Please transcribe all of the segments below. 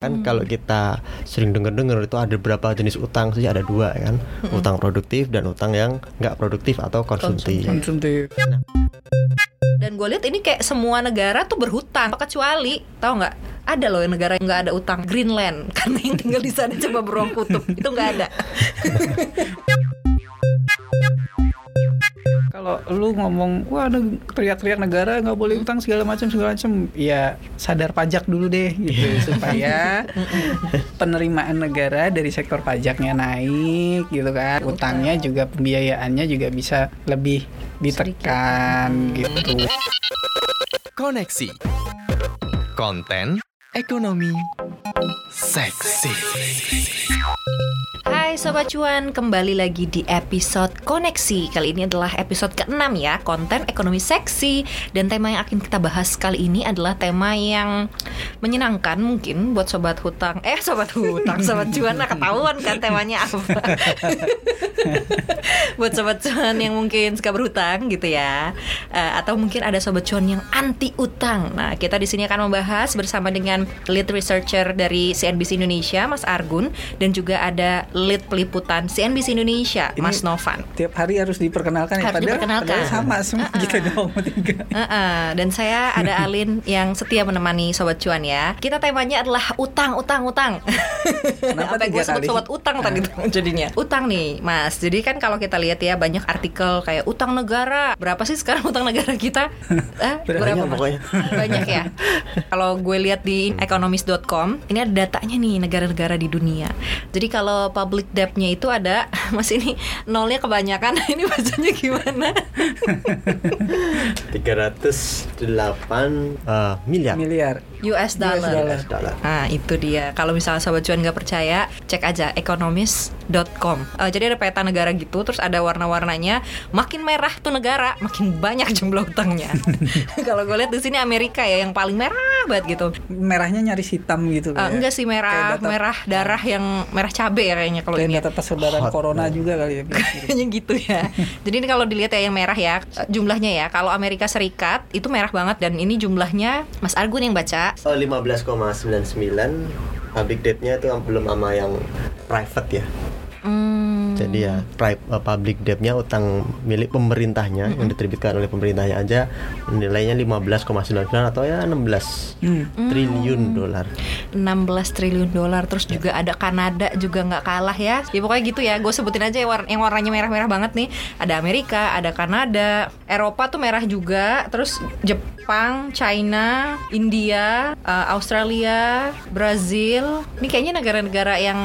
Kan kalau kita sering denger-denger itu ada berapa jenis utang sih? Ada dua kan, utang produktif dan utang yang nggak produktif atau konsumtif. konsumtif. Dan gue lihat ini kayak semua negara tuh berhutang, kecuali tahu nggak? Ada loh yang negara yang nggak ada utang, Greenland, karena yang tinggal di sana coba beruang kutub. Itu nggak ada. kalau lu ngomong wah ada teriak-teriak negara nggak boleh utang segala macam segala macam ya sadar pajak dulu deh gitu. Supaya penerimaan negara dari sektor pajaknya naik gitu kan. Utangnya juga pembiayaannya juga bisa lebih ditekan gitu. Koneksi. Konten Ekonomi Seksi Hai Sobat Cuan, kembali lagi di episode Koneksi. Kali ini adalah episode ke-6 ya, konten ekonomi seksi. Dan tema yang akan kita bahas kali ini adalah tema yang menyenangkan mungkin buat Sobat Hutang. Eh Sobat Hutang, Sobat Cuan, nah ketahuan kan temanya apa? Buat Sobat Cuan yang mungkin suka berhutang gitu ya. Eh, Atau mungkin ada Sobat Cuan yang anti utang. Nah kita di sini akan membahas bersama dengan lead researcher dari CNBC Indonesia, Mas Argun Dan juga ada lead peliputan CNBC Indonesia, Ini- Mas Novan tiap hari harus diperkenalkan ya Harus padahal, diperkenalkan. padahal sama semua kita dong tiga Heeh, dan saya ada Alin yang setia menemani Sobat Cuan ya. Kita temanya adalah utang, utang, utang. Kenapa gue sebut sobat utang tadi tuh jadinya. Utang nih, Mas. Jadi kan kalau kita lihat ya banyak artikel kayak utang negara. Berapa sih sekarang utang negara kita? Eh, Banyak Mas? pokoknya. Banyak ya. Kalau gue lihat di economist.com, ini ada datanya nih negara-negara di dunia. Jadi kalau public debt-nya itu ada, Mas ini nolnya kebanyakan. Ini bacanya gimana? 308 eh, miliar miliar US dollar. US dollar. Nah itu dia Kalau misalnya Sobat Cuan nggak percaya Cek aja economist.com Eh, Jadi ada peta negara gitu Terus ada warna-warnanya Makin merah tuh negara Makin banyak jumlah utangnya Kalau gue lihat di sini Amerika ya Yang paling merah banget gitu merahnya nyaris hitam gitu ya. Enggak sih merah data- Merah darah yang Merah cabe ya kayaknya Kalau ini data persebaran Hot. corona juga kali ya Kayaknya gitu ya. Jadi ini kalau dilihat ya yang merah ya eh, jumlahnya ya. Kalau Amerika Serikat itu merah banget dan ini jumlahnya Mas Argun yang baca. Oh 15,99 public debt-nya itu belum sama yang private ya. Hmm, Jadi ya pri- uh, public debt-nya utang milik pemerintahnya yang diterbitkan oleh pemerintahnya aja nilainya 15,99 atau ya 16 Hmm. triliun dolar. 16 triliun dolar. Terus juga ada Kanada juga nggak kalah ya. Ya pokoknya gitu ya. Gue sebutin aja yang, yang warnanya merah-merah banget nih. Ada Amerika ada Kanada. Eropa tuh merah juga. Terus Jepang China India eh, Australia Brazil ini kayaknya negara-negara yang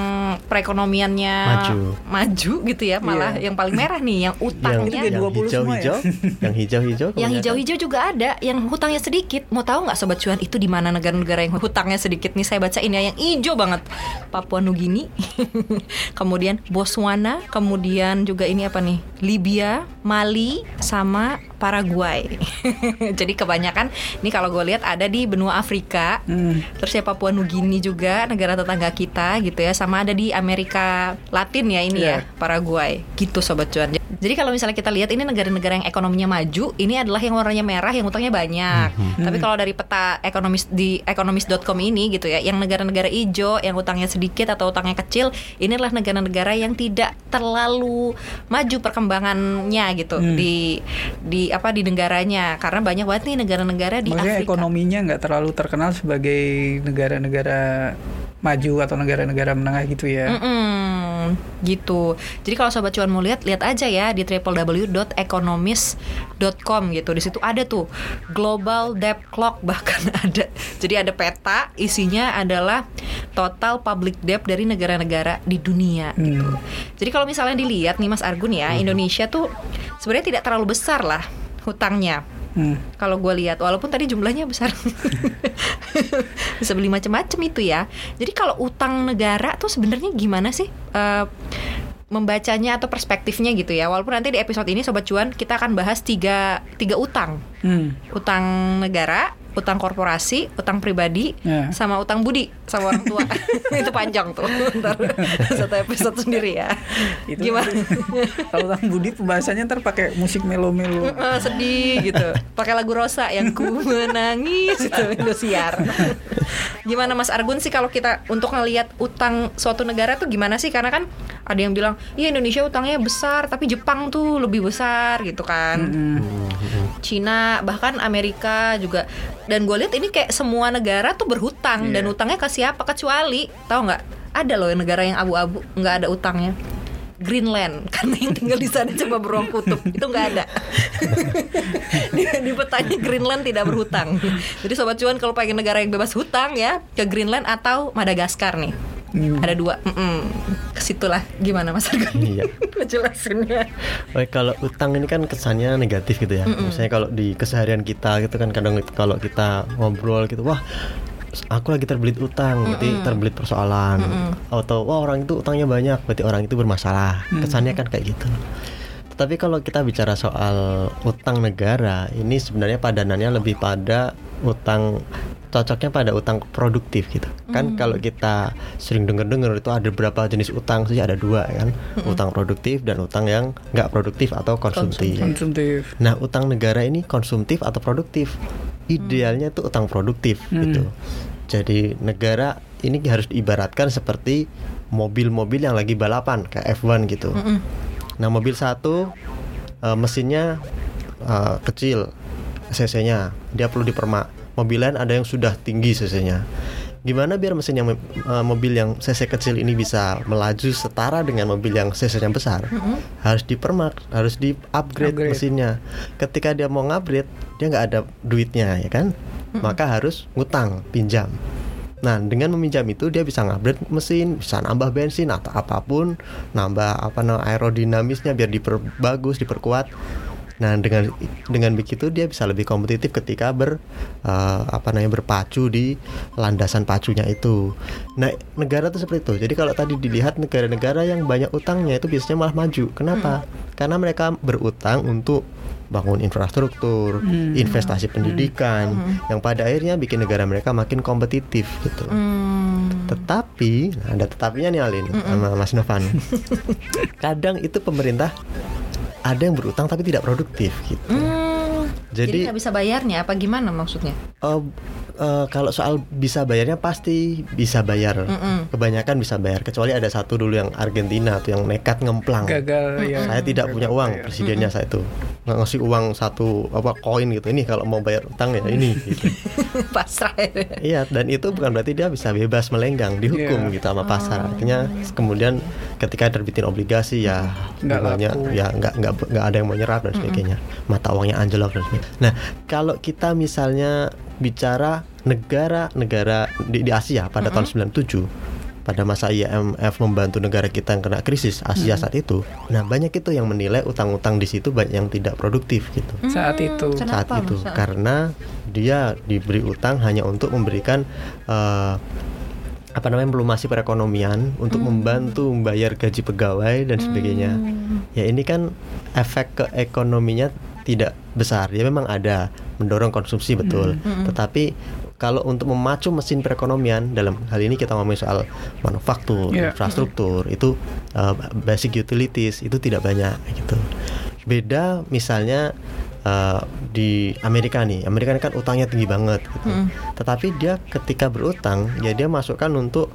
perekonomiannya Maju. maju gitu ya malah Iya. yang paling merah nih yang Yang, utangnya yang 20 semua ya? hijau-hijau, yang hijau-hijau. yang hijau-hijau juga ada, yang hutangnya sedikit. Mau tahu nggak sobat cuan itu di mana negara-negara yang hutangnya sedikit nih? Saya bacain ya yang hijau banget. Papua Nugini, kemudian Botswana, kemudian juga ini apa nih? Libya, Mali, sama Paraguay. Jadi kebanyakan ini kalau gue lihat ada di benua Afrika. Hmm. Terus ya Papua Nugini juga negara tetangga kita gitu ya, sama ada di Amerika Latin ya ini Iya. ya, Paraguay. Gitu sobat cuan. Jadi kalau misalnya kita lihat ini negara-negara yang ekonominya maju, ini adalah yang warnanya merah yang utangnya banyak. Tapi kalau dari peta ekonomis di ekonomis.com ini gitu ya, yang negara-negara hijau yang utangnya sedikit atau utangnya kecil, ini adalah negara-negara yang tidak terlalu maju perkembangannya gitu Hmm. di di apa di negaranya karena banyak banget nih negara-negara di Maksudnya Afrika. ekonominya nggak terlalu terkenal sebagai negara-negara maju atau negara-negara menengah gitu ya. Mm-mm, gitu. Jadi kalau sobat cuan mau lihat, lihat aja ya di www.economist.com gitu. Di situ ada tuh global debt clock bahkan ada. Jadi ada peta isinya adalah total public debt dari negara-negara di dunia gitu. Hmm. Jadi kalau misalnya dilihat nih Mas Argun ya, Indonesia tuh sebenarnya tidak terlalu besar lah hutangnya. Hmm. Kalau gue lihat, walaupun tadi jumlahnya besar, bisa beli macam-macam itu ya. Jadi kalau utang negara tuh sebenarnya gimana sih eh, membacanya atau perspektifnya gitu ya? Walaupun nanti di episode ini sobat cuan kita akan bahas tiga tiga utang, Hmm. utang negara, utang korporasi, utang pribadi, Ya. sama utang budi sama orang tua. itu panjang tuh, ntar satu episode sendiri ya. Itu Gimana? Kalau Bang Budi pembahasannya ntar pakai musik melo-melo. Eh, sedih gitu pakai lagu Rosa yang ku menangis itu Indosiar gimana Mas Argun sih kalau kita untuk ngelihat utang suatu negara tuh gimana sih? Karena kan ada yang bilang, iya Indonesia utangnya besar, tapi Jepang tuh lebih besar gitu kan. Cina bahkan Amerika juga. Dan gue lihat ini kayak semua negara tuh berhutang dan Iya. utangnya ke siapa kecuali tahu nggak? Ada loh negara yang abu-abu nggak ada utangnya. Greenland karena yang tinggal di sana cuma beruang kutub itu nggak ada di, di petanya Greenland tidak berhutang jadi sobat cuan kalau pengen negara yang bebas hutang ya ke Greenland atau Madagaskar nih ada dua Mm-mm. ke situlah gimana mas Argun Iya. ngejelasinnya Baik, kalau utang ini kan kesannya negatif gitu ya. Misalnya kalau di keseharian kita gitu kan kadang kalau kita ngobrol gitu, wah aku lagi terbelit utang, berarti terbelit persoalan. Atau wah orang itu utangnya banyak, berarti orang itu bermasalah. Kesannya kan kayak gitu. Tetapi kalau kita bicara soal utang negara, ini sebenarnya padanannya lebih pada utang cocoknya pada utang produktif gitu. Kan kalau kita sering dengar-dengar itu ada berapa jenis utang sih? Ada dua kan, utang produktif dan utang yang nggak produktif atau konsumtif. Konsumtif. Nah, utang negara ini konsumtif atau produktif? Idealnya itu utang produktif gitu. Jadi negara ini harus diibaratkan seperti mobil-mobil yang lagi balapan kayak F1 gitu. Nah, mobil satu eh, mesinnya eh, kecil cc-nya, dia perlu dipermak. Mobil lain ada yang sudah tinggi cc-nya. Gimana biar mesin yang eh, mobil yang cc kecil ini bisa melaju setara dengan mobil yang cc-nya besar? Harus dipermak, harus di-upgrade Upgrade. mesinnya. Ketika dia mau ngupgrade, dia nggak ada duitnya, ya kan? Maka harus ngutang, pinjam. Nah, dengan meminjam itu dia bisa ngupgrade mesin, bisa nambah bensin atau apa pun, nambah apa namanya aerodinamisnya biar diperbagus, diperkuat. Nah, dengan dengan begitu dia bisa lebih kompetitif ketika ber eh, apa namanya berpacu di landasan pacunya itu. Nah, negara tuh seperti itu. Jadi kalau tadi dilihat negara-negara yang banyak utangnya itu biasanya malah maju. Kenapa? Karena mereka berutang untuk bangun infrastruktur, investasi pendidikan, yang pada akhirnya bikin negara mereka makin kompetitif gitu. Hmm. Tetapi, nah, ada tetapinya nih Alin sama Mas Novan. Kadang itu pemerintah ada yang berutang tapi tidak produktif gitu. Hmm. jadi nggak bisa bayarnya apa gimana maksudnya eh, eh, kalau soal bisa bayarnya pasti bisa bayar. Mm-mm. Kebanyakan bisa bayar kecuali ada satu dulu yang Argentina tuh yang nekat ngemplang. Gagal ya. Saya tidak punya uang bayar. presidennya saya itu nggak ngasih uang satu apa koin gitu ini kalau mau bayar utang ya ini gitu. pasrah ya. Iya, dan itu bukan berarti dia bisa bebas melenggang, dihukum Iya. gitu sama pasar. Artinya kemudian ketika terbitin obligasi ya Nggak bunganya laku. ya nggak nggak nggak ada yang mau nyerap dan sebagainya. Mata uangnya anjlok dan sebagainya. Nah, kalau kita misalnya bicara negara-negara di, di Asia pada tahun 97 pada masa IMF membantu negara kita yang kena krisis Asia saat itu. Nah, banyak itu yang menilai utang-utang di situ banyak yang tidak produktif gitu Saat itu. Kenapa, saat itu karena dia diberi utang hanya untuk memberikan eh, apa namanya melumasi perekonomian untuk membantu membayar gaji pegawai dan sebagainya. Ya ini kan efek ke ekonominya tidak besar. Ya memang ada mendorong konsumsi betul. Tetapi kalau untuk memacu mesin perekonomian dalam hal ini kita ngomongin soal manufaktur, Iya. infrastruktur itu uh, basic utilities itu tidak banyak gitu. Beda misalnya uh, di Amerika nih, Amerika kan utangnya tinggi banget gitu. Tetapi dia ketika berutang ya dia masukkan untuk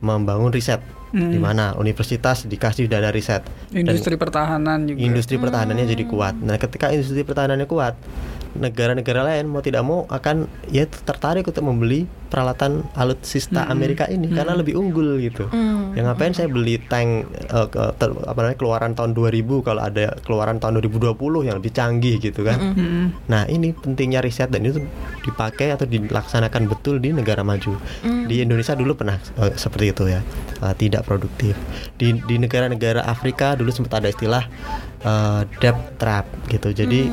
membangun riset Hmm. di mana universitas dikasih dana riset Dan Industri pertahanan juga. industri pertahanannya jadi kuat. Nah, ketika industri pertahanannya kuat, negara-negara lain mau tidak mau akan ya tertarik untuk membeli peralatan alutsista Amerika ini karena lebih unggul gitu. Ya ngapain saya beli tank ke- ter- apa namanya keluaran tahun 2000 kalau ada keluaran tahun 2020 yang lebih canggih gitu kan. Mm-mm. Nah, ini pentingnya riset dan itu dipakai atau dilaksanakan betul di negara maju. Di Indonesia dulu pernah eh, seperti itu ya, eh, tidak produktif. Di di negara-negara Afrika dulu sempat ada istilah eh, debt trap gitu. Jadi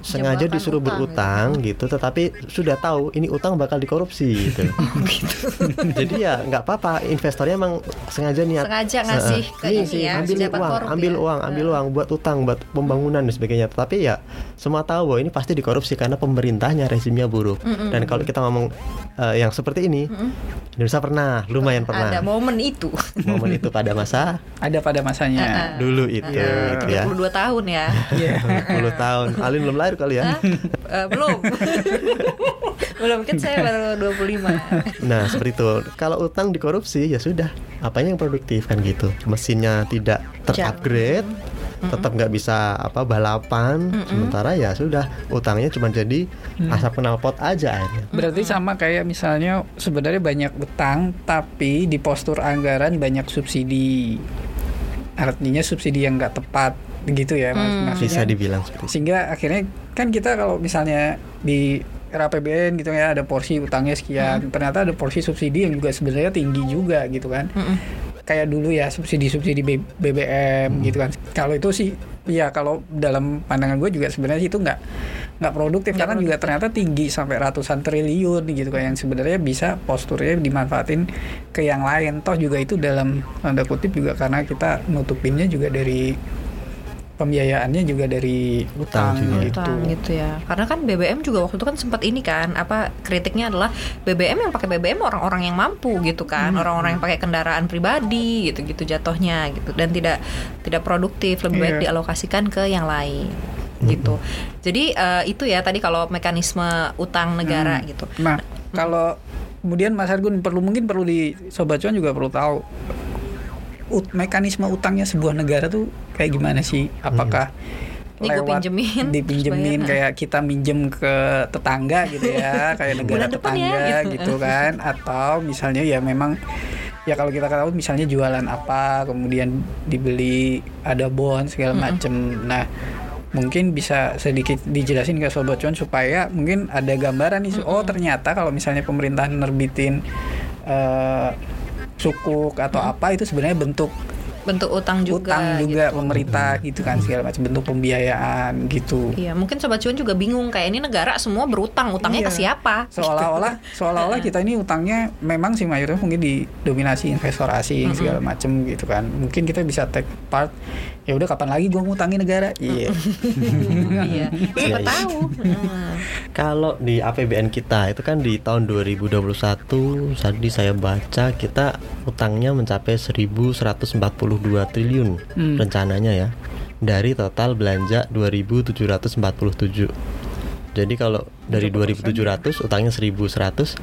sengaja Jebakan disuruh utang berutang gitu, tetapi sudah tahu ini utang bakal dikorupsi gitu. Jadi ya nggak apa-apa, investornya emang sengaja niat Sengaja ngasih eh, ke nih, ini sih, ya, ambil uang, korup ambil ya. uang, ambil uang buat utang, buat pembangunan dan sebagainya. Tapi ya semua tahu bahwa ini pasti dikorupsi karena pemerintahnya rezimnya buruk. Dan kalau kita ngomong eh, yang seperti ini, Indonesia pernah, lumayan ada pernah. momen itu Momen itu pada masa Ada pada masanya. dulu itu, Iya. gitu ya. 32 tahun ya Iya. 10 tahun. Alin belum lahir kali ya. Eh, belum Belum kan saya baru 25. Nah seperti itu. Kalau utang dikorupsi ya sudah. Apanya yang produktif kan gitu. Mesinnya tidak terupgrade, tetap nggak bisa apa balapan. Sementara ya sudah utangnya cuma jadi asap knalpot aja akhirnya. Berarti sama kayak misalnya sebenarnya banyak utang tapi di postur anggaran banyak subsidi. Artinya subsidi yang nggak tepat gitu ya Mas. Hmm. Maksudnya Bisa dibilang seperti itu. sehingga akhirnya kan kita kalau misalnya di era APBN gitu ya ada porsi utangnya sekian ternyata ada porsi subsidi yang juga sebenarnya tinggi juga gitu kan. Kayak dulu ya subsidi-subsidi B- BBM gitu kan. Kalau itu sih ya kalau dalam pandangan gue juga sebenarnya itu nggak nggak produktif. Karena juga ternyata tinggi sampai ratusan triliun gitu kan yang sebenarnya bisa posturnya dimanfaatin ke yang lain. Toh juga itu dalam tanda kutip juga karena kita nutupinnya juga dari pembiayaannya juga dari Utang juga. gitu. Utang gitu ya. Karena kan BBM juga waktu itu kan sempat ini kan apa kritiknya adalah BBM yang pakai BBM orang-orang yang mampu gitu kan, Hmm. orang-orang yang pakai kendaraan pribadi gitu-gitu jatuhnya gitu dan tidak tidak produktif, lebih baik Iya. dialokasikan ke yang lain gitu. Jadi eh, itu ya tadi kalau mekanisme utang negara Hmm. gitu. Nah, kalau kemudian Mas Argun perlu mungkin perlu di Sobat Cuan juga perlu tahu ut- mekanisme utangnya sebuah negara tuh kayak gimana sih? Apakah Ini gue pinjemin, dipinjemin kayak kita minjem ke tetangga gitu ya, kayak negara ya, tetangga gitu. gitu kan? Atau misalnya ya memang ya kalau kita tahu misalnya jualan apa kemudian dibeli ada bond segala macem nah mungkin bisa sedikit dijelasin ke sobat cuan supaya mungkin ada gambaran nih oh ternyata kalau misalnya pemerintah nerbitin eh, sukuk atau apa itu sebenarnya bentuk Bentuk utang juga. utang juga gitu. pemerintah gitu kan segala macam bentuk pembiayaan gitu Iya, mungkin sobat cuan juga bingung kayak ini negara semua berutang, utangnya ke Iya. siapa? seolah-olah seolah-olah kita ini utangnya memang sih mayoritas mungkin didominasi investasi asing segala macem gitu kan mungkin kita bisa take part ya udah kapan lagi gua ngutangin negara iya iya, siapa Iya, iya. tahu. Kalau di APBN kita itu kan di tahun 2021 tadi saya baca kita utangnya mencapai 1142 triliun Hmm. rencananya ya dari total belanja 2747. Jadi kalau dari 2700 utangnya 1100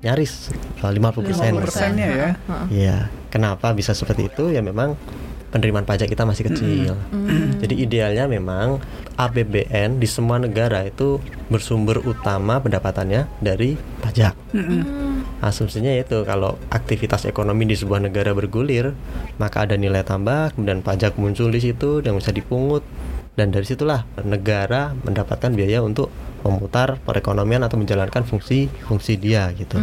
nyaris eh, 50 persen. 50 persennya ya Iya, kenapa bisa seperti itu? Ya memang penerimaan pajak kita masih kecil. Jadi idealnya memang APBN di semua negara itu bersumber utama pendapatannya dari pajak. Asumsinya itu kalau aktivitas ekonomi di sebuah negara bergulir, maka ada nilai tambah, kemudian pajak muncul di situ yang bisa dipungut dan dari situlah negara mendapatkan biaya untuk memutar perekonomian atau menjalankan fungsi fungsi dia gitu.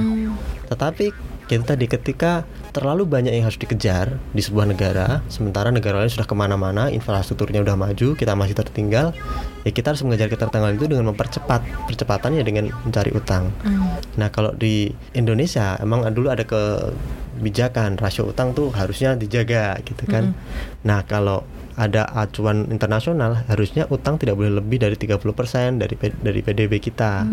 Tetapi kita tadi ketika terlalu banyak yang harus dikejar di sebuah negara, sementara negara lain sudah ke mana-mana, infrastrukturnya udah maju, kita masih tertinggal, ya kita harus mengejar ketertinggalan itu dengan mempercepat, percepatannya dengan mencari utang. Nah kalau di Indonesia emang dulu ada kebijakan rasio utang tuh harusnya dijaga gitu kan. Nah kalau ada acuan internasional harusnya utang tidak boleh lebih dari 30% dari dari PDB kita.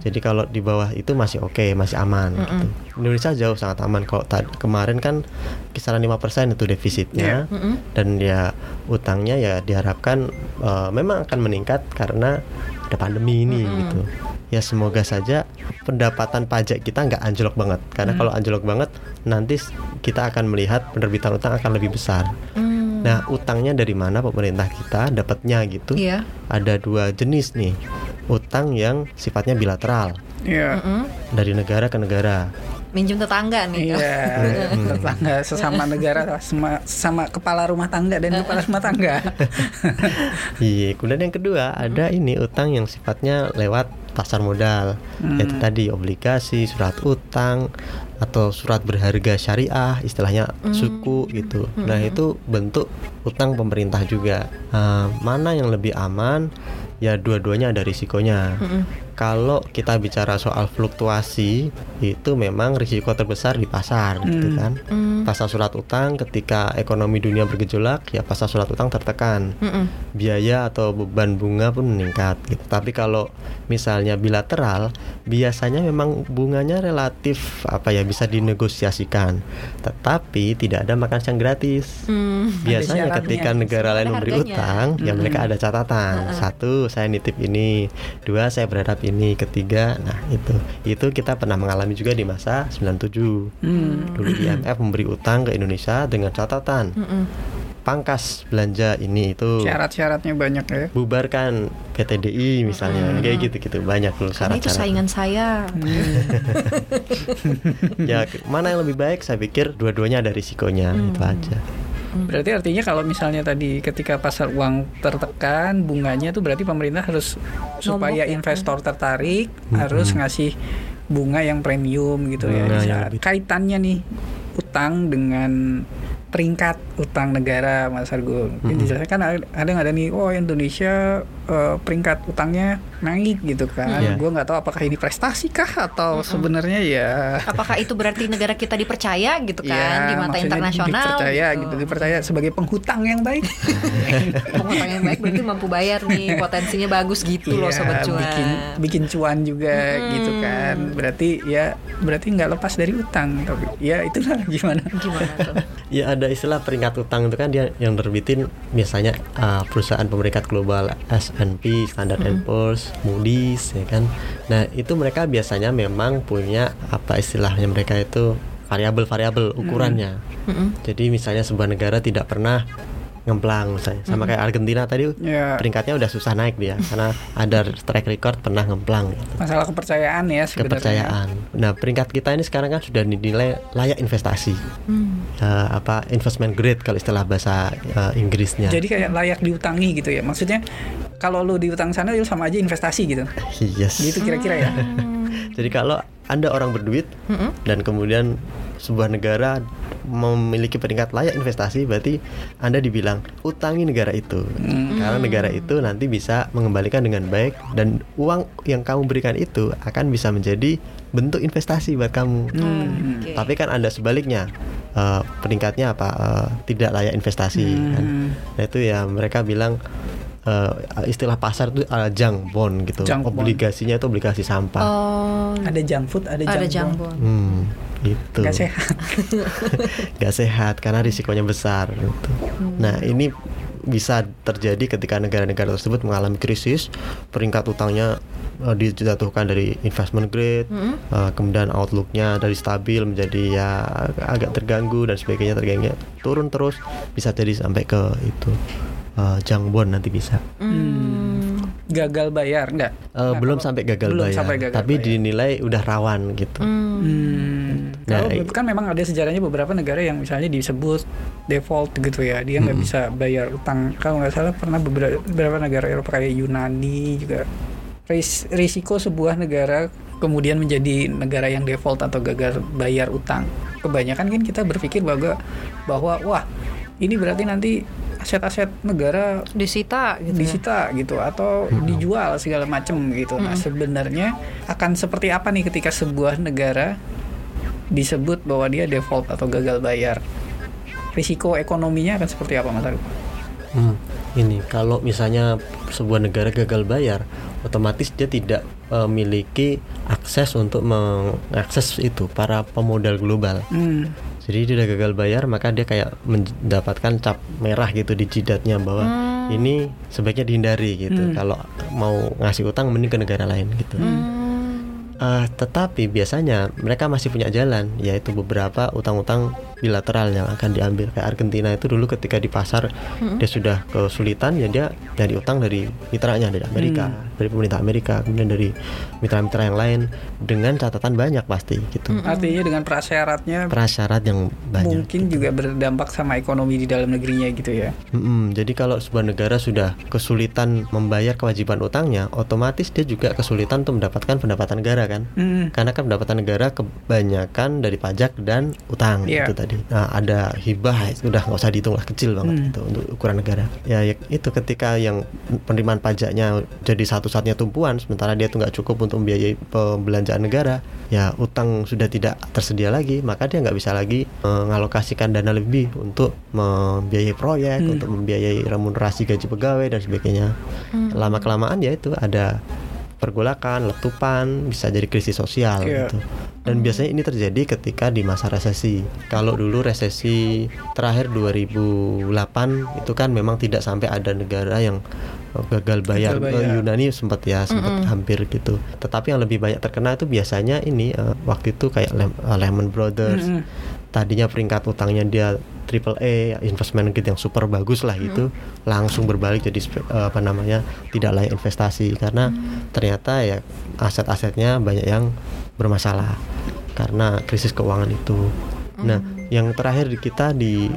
Jadi kalau di bawah itu masih oke, masih aman gitu. Indonesia jauh sangat aman kalau tadi kemarin kan kisaran 5% itu defisitnya. Dan ya utangnya ya diharapkan eh, memang akan meningkat karena ada pandemi ini gitu. Ya semoga saja pendapatan pajak kita nggak anjlok banget. Karena kalau anjlok banget nanti kita akan melihat penerbitan utang akan lebih besar. Nah, utangnya dari mana pemerintah kita dapatnya gitu? Iya. Ada dua jenis nih. Utang yang sifatnya bilateral iya dari negara ke negara. Minjem tetangga nih. iya tetangga sesama negara sama sama kepala rumah tangga dan kepala rumah tangga Iya, kemudian yang kedua ada ini utang yang sifatnya lewat pasar modal, yaitu tadi obligasi, surat utang atau surat berharga syariah, istilahnya suku gitu. Nah itu bentuk utang pemerintah juga. Nah, mana yang lebih aman? Ya dua-duanya ada risikonya. Kalau kita bicara soal fluktuasi, itu memang risiko terbesar di pasar, gitu kan. Pasar surat utang ketika ekonomi dunia bergejolak, ya pasar surat utang tertekan biaya atau beban bunga pun meningkat gitu. Tapi kalau misalnya bilateral, biasanya memang bunganya relatif apa ya bisa dinegosiasikan. Tetapi tidak ada makan siang gratis. Biasanya syaratnya. ketika negara lain memberi harganya. utang, ya mereka ada catatan. Satu, saya nitip ini. Dua, saya berharap ini ketiga nah itu. Itu kita pernah mengalami juga di masa 97 Hmm. dulu IMF memberi utang ke Indonesia dengan catatan. Mm-mm. pangkas belanja ini itu Syarat-syaratnya banyak ya. bubarkan PTDI misalnya. Kayak gitu gitu banyak loh Karena itu syarat-syarat saingan saya. ya mana yang lebih baik? Saya pikir dua-duanya ada risikonya. Itu aja Berarti artinya kalau misalnya tadi ketika pasar uang tertekan bunganya tuh berarti pemerintah harus supaya ya. investor tertarik harus ngasih bunga yang premium gitu ya. Yang lebih- Kaitannya nih utang dengan peringkat utang negara Mas Argo. Mungkin dijelaskan kan ada yang ada nih oh Indonesia eh, peringkat utangnya naik gitu kan. Iya. Gue nggak tahu apakah ini prestasi kah atau sebenarnya ya Apakah itu berarti negara kita dipercaya gitu kan Ya, di mata internasional? dipercaya gitu. dipercaya sebagai penghutang yang baik Penghutang yang baik berarti mampu bayar nih, potensinya bagus gitu loh Iya, sobat cuan. bikin bikin cuan juga gitu kan berarti ya berarti nggak lepas dari utang tapi ya itulah gimana Gimana tuh? ya ada istilah peringkat utang itu kan dia yang terbitin biasanya uh, perusahaan pemeringkat global S&P, Standard and Poor's, Moody's ya kan. Nah, itu mereka biasanya memang punya apa istilahnya mereka itu variabel-variabel ukurannya. Mm-mm. Jadi misalnya sebuah negara tidak pernah ngemplang misalnya sama kayak Argentina tadi Ya. peringkatnya udah susah naik dia karena ada track record pernah ngemplang gitu. masalah kepercayaan ya sebenarnya kepercayaan. Nah, peringkat kita ini sekarang kan sudah dinilai layak investasi. Hmm. Eh, apa investment grade kalau istilah bahasa eh, Inggrisnya. jadi kayak layak diutangi gitu ya maksudnya kalau lu diutang sana itu sama aja investasi gitu yes. gitu kira-kira ya Jadi kalau Anda orang berduit Mm-mm. dan kemudian sebuah negara memiliki peringkat layak investasi berarti Anda dibilang utangi negara itu. Karena negara itu nanti bisa mengembalikan dengan baik dan uang yang kamu berikan itu akan bisa menjadi bentuk investasi buat kamu. Hmm. Oke. Tapi kan ada sebaliknya eh, peringkatnya apa eh, tidak layak investasi. kan. Hmm. Nah itu ya mereka bilang eh, istilah pasar itu uh, junk bond gitu. Junk bond. Obligasinya itu obligasi sampah. Oh, ada junk food ada, ada junk jambon. bond. Hmm, gitu. Nggak sehat Nggak sehat karena risikonya besar. Gitu. Nah ini bisa terjadi ketika negara-negara tersebut mengalami krisis, peringkat utangnya eh, dijatuhkan dari investment grade, Mm-mm. eh, kemudian outlooknya dari stabil menjadi ya agak terganggu dan sebagainya terganggu turun terus bisa jadi sampai ke itu eh, junk bond nanti bisa. Hmm. gagal bayar enggak Eh, belum sampai gagal belum bayar, sampai gagal tapi bayar. dinilai udah rawan gitu. Hmm. Hmm. Nah, Kalau kan memang ada sejarahnya beberapa negara yang misalnya disebut default gitu ya, dia nggak Mm-mm. bisa bayar utang. Kalau nggak salah pernah beberapa, beberapa negara Eropa kayak Yunani juga ris- risiko sebuah negara kemudian menjadi negara yang default atau gagal bayar utang. Kebanyakan kan kita berpikir bahwa bahwa wah ini berarti nanti aset-aset negara Disita gitu. ya. disita gitu atau dijual segala macam gitu. Nah, sebenarnya akan seperti apa nih ketika sebuah negara disebut bahwa dia default atau gagal bayar? Risiko ekonominya akan seperti apa, Mas Arif? Hmm, ini kalau misalnya sebuah negara gagal bayar, otomatis dia tidak eh, memiliki akses untuk mengakses itu para pemodal global. Hmm. Jadi dia udah gagal bayar, maka dia kayak mendapatkan cap merah gitu di jidatnya bahwa Hmm. ini sebaiknya dihindari gitu. Hmm. Kalau mau ngasih utang mending ke negara lain gitu. Hmm. Eh, tetapi biasanya mereka masih punya jalan, yaitu beberapa utang-utang bilateral yang akan diambil. Kayak Argentina itu dulu ketika di pasar Hmm. dia sudah kesulitan, ya dia dari utang dari mitranya dari Amerika, dari pemerintah Amerika, kemudian dari mitra-mitra yang lain dengan catatan banyak pasti gitu. Artinya dengan prasyaratnya Prasyarat yang banyak. mungkin juga berdampak sama ekonomi di dalam negerinya gitu ya. Mm-mm, jadi kalau sebuah negara sudah kesulitan membayar kewajiban utangnya, otomatis dia juga kesulitan untuk mendapatkan pendapatan negara kan? Hmm. Karena kan pendapatan negara kebanyakan dari pajak dan utang Iya. itu tadi. Nah ada hibah itu udah nggak usah dihitung lah kecil banget Hmm. itu untuk ukuran negara. Ya, ya itu ketika yang penerimaan pajaknya jadi satu-satunya tumpuan, sementara dia tuh nggak cukup untuk membiayai pembelanjaan negara, ya utang sudah tidak tersedia lagi, maka dia nggak bisa lagi mengalokasikan dana lebih untuk membiayai proyek, Hmm. untuk membiayai remunerasi gaji pegawai dan sebagainya. Lama kelamaan ya itu ada pergolakan, letupan, bisa jadi krisis sosial Iya. gitu. Dan biasanya ini terjadi ketika di masa resesi. Kalau dulu resesi terakhir 2008 itu kan memang tidak sampai ada negara yang eh, gagal bayar. Gagal bayar. Eh, Yunani sempat ya, sempat hampir gitu. Tetapi yang lebih banyak terkena itu biasanya ini eh, waktu itu kayak Lem- eh, Lehman Brothers. Mm-mm. Tadinya peringkat utangnya dia triple A investment grade yang super bagus lah gitu langsung berbalik jadi eh, apa namanya tidak layak investasi. Karena ternyata ya aset-asetnya banyak yang bermasalah karena krisis keuangan itu. Nah, yang terakhir di kita di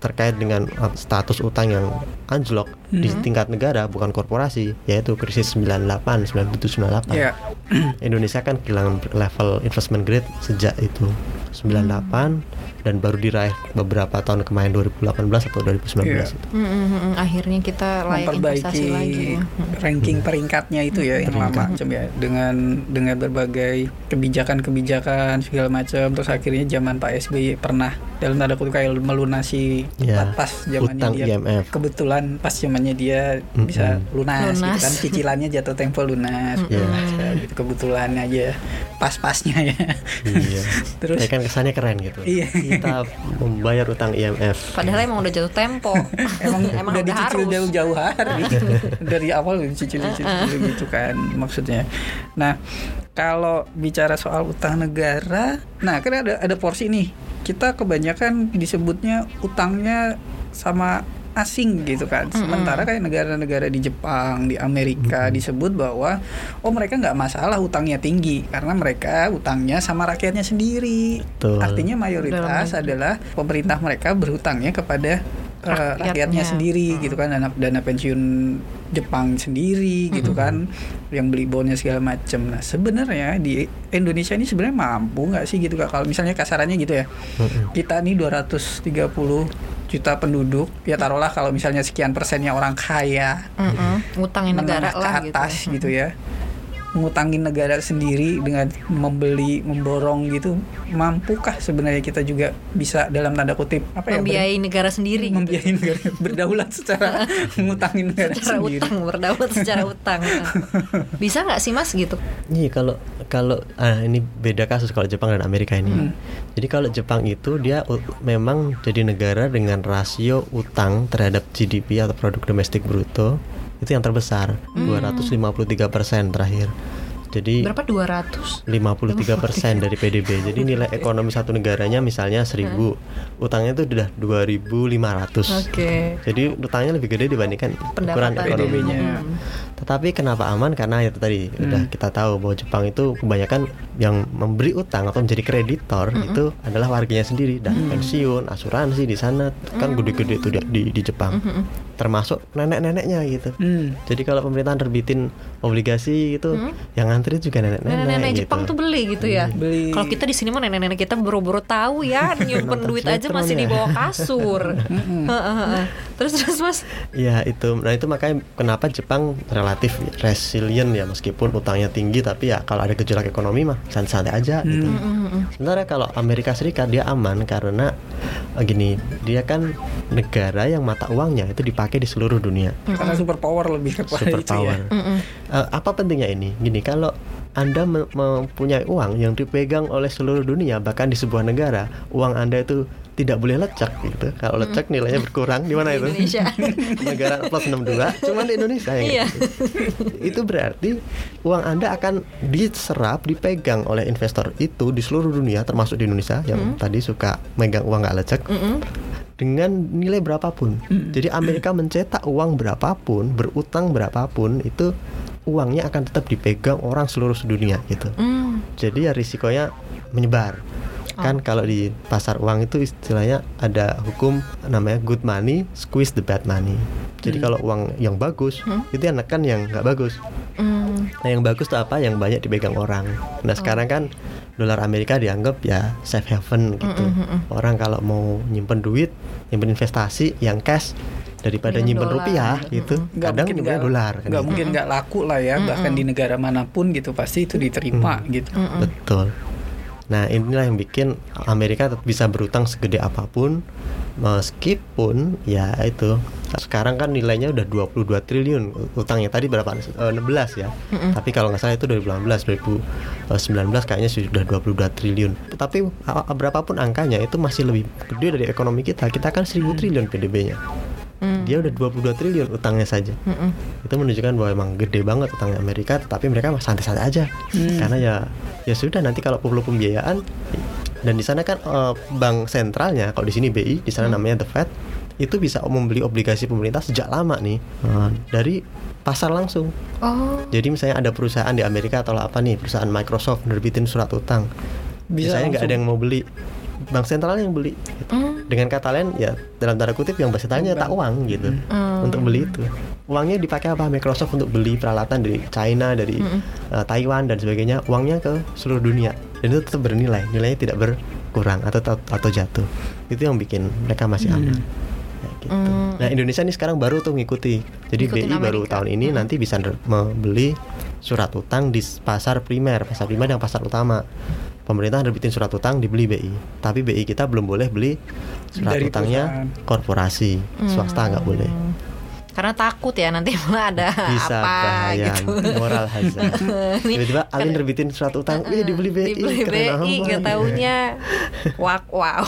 terkait dengan status utang yang anjlok di tingkat negara bukan korporasi yaitu krisis 98 97 98. Iya. Indonesia kan kehilangan level investment grade sejak itu 98 dan baru diraih beberapa tahun kemarin 2018 atau 2019 Iya. itu. Mm, mm, mm. akhirnya kita layak investasi memperbaiki lagi ya. ranking peringkatnya itu ya yang lama macam ya dengan dengan berbagai kebijakan-kebijakan segala macam terus akhirnya zaman Pak SBY pernah dalam tanda kutip kayak melunasi Ya, pas zamannya utang dia IMF. kebetulan pas zamannya dia bisa lunas, gitu Lunas. kan cicilannya jatuh tempo lunas Iya. lunas, ya, gitu kebetulan aja pas-pasnya ya Iya. Terus- Ya kan kesannya keren gitu. Iya. Kita membayar utang IMF. Padahal emang udah jatuh tempo. emang, emang udah udah dicicil harus. jauh-jauh hari dari awal udah dicicil dicicil gitu kan maksudnya nah kalau bicara soal utang negara nah kan ada ada porsi nih kita kebanyakan disebutnya utangnya sama asing gitu kan. Sementara kayak negara-negara di Jepang di Amerika disebut bahwa oh mereka nggak masalah utangnya tinggi karena mereka utangnya sama rakyatnya sendiri. Betul. artinya mayoritas adalah pemerintah mereka berhutangnya kepada eh, Rakyatnya. rakyatnya sendiri gitu kan dana dana pensiun Jepang sendiri gitu kan yang beli bonnya segala macam nah sebenarnya di Indonesia ini sebenarnya mampu nggak sih gitu Kak? kalau misalnya kasarannya gitu ya. Kita nih 230 juta penduduk ya taruhlah kalau misalnya sekian persennya orang kaya Mm-mm. Ngutangin negara menengah ke lah atas gitu. gitu ya ngutangin negara sendiri dengan membeli memborong gitu mampukah sebenarnya kita juga bisa dalam tanda kutip apa ya ber- Membiayai negara sendiri. gitu. membiayai negara berdaulat secara ngutangin negara secara sendiri utang berdaulat secara utang bisa nggak sih mas gitu Iya kalau kalau ah, ini beda kasus kalau Jepang dan Amerika ini. Hmm. Jadi kalau Jepang itu dia memang jadi negara dengan rasio utang terhadap GDP atau produk domestik bruto itu yang terbesar 253% terakhir. Jadi berapa 200 53% dari PDB. Jadi nilai ekonomi satu negaranya misalnya 1000, utangnya itu udah 2500. oke Jadi utangnya lebih gede dibandingkan ukuran ekonominya. Hmm. Tetapi kenapa aman? Karena itu tadi udah kita tahu bahwa Jepang itu kebanyakan yang memberi utang atau menjadi kreditor itu adalah warganya sendiri dan pensiun, asuransi di sana kan gede-gede itu di, di, di Jepang. Termasuk nenek-neneknya gitu. Hmm. Jadi kalau pemerintahan terbitin obligasi itu yang ngantri juga nenek-nenek nenek-nenek gitu. Jepang tuh beli gitu ya Beli. kalau kita di sini mah nenek-nenek kita buru-buru tahu ya nyimpen duit aja masih ya. di bawah kasur Heeh, heeh. terus terus mas Iya itu, nah itu makanya kenapa Jepang relatif resilient ya meskipun utangnya tinggi tapi ya kalau ada gejolak ekonomi mah santai-santai aja gitu. Sementara kalau Amerika Serikat dia aman karena eh, gini dia kan negara yang mata uangnya itu dipakai di seluruh dunia, karena super power lebih kepada super itu power. ya Eh, apa pentingnya ini? Gini kalau anda me- mempunyai uang yang dipegang oleh seluruh dunia bahkan di sebuah negara uang anda itu tidak boleh lecek gitu. Kalau lecek nilainya berkurang di mana itu? Indonesia. negara plus 62 cuma di Indonesia ya. Iya. itu berarti uang anda akan diserap dipegang oleh investor itu di seluruh dunia termasuk di Indonesia yang tadi suka megang uang nggak lecek dengan nilai berapapun. Jadi Amerika mencetak uang berapapun berutang berapapun itu uangnya akan tetap dipegang orang seluruh dunia gitu. Hmm. jadi ya risikonya menyebar kan kalau di pasar uang itu istilahnya ada hukum namanya good money squeeze the bad money. Jadi kalau uang yang bagus itu yang nekan yang nggak bagus. Hmm. nah yang bagus tuh apa? Yang banyak dipegang orang. Nah sekarang kan dolar Amerika dianggap ya safe haven gitu. Orang kalau mau nyimpen duit nyimpen investasi yang cash daripada nyimpen dolar. rupiah gitu nggak kadang nggak dolar kan nggak gitu. mungkin nggak laku lah ya. Bahkan di negara mana pun gitu pasti itu diterima gitu. Betul Nah inilah yang bikin Amerika tetap bisa berutang segede apa pun meskipun ya itu sekarang kan nilainya udah 22 triliun. Utangnya tadi berapa? Eh, 16 ya. Tapi kalau nggak salah itu 2018 2019 kayaknya sudah 22 triliun. Tapi berapapun angkanya itu masih lebih gede dari ekonomi kita. Kita kan 1000 triliun PDB-nya Hmm. dia udah 22 triliun utangnya saja. Mm-mm. itu menunjukkan bahwa emang gede banget utangnya Amerika tetapi mereka masih santai-santai aja. Karena ya ya sudah nanti kalau perlu pembiayaan dan di sana kan eh, bank sentralnya kalau di sini BI di sana namanya the Fed itu bisa membeli obligasi pemerintah sejak lama nih eh, dari pasar langsung. Oh. jadi misalnya ada perusahaan di Amerika atau apa nih perusahaan Microsoft nerbitin surat utang. Bisa biasanya nggak ada yang mau beli bank sentralnya yang beli. Gitu. Hmm. dengan kata lain ya dalam tanda kutip yang bahasa tanya tak uang gitu. Hmm. untuk beli itu. Uangnya dipakai apa? Microsoft untuk beli peralatan dari China dari uh, Taiwan dan sebagainya. Uangnya ke seluruh dunia. Dan itu tetap bernilai. Nilainya tidak berkurang atau atau jatuh. Itu yang bikin mereka masih aman. Kayak gitu. Hmm. Nah Indonesia nih sekarang baru tuh ngikuti. Jadi Ngikutin BI baru Amerika. tahun ini nanti bisa membeli surat utang di pasar primer. Pasar primer yang pasar utama pemerintah nerbitin surat utang dibeli BI tapi BI kita belum boleh beli surat Dari utangnya korporasi. Swasta nggak boleh Karena takut ya nanti malah ada bisa apa bahaya gitu. moral hazard tiba-tiba Alin nerbitin surat utang wih dibeli BI Dibeli BI, amat. gak taunya wak wow.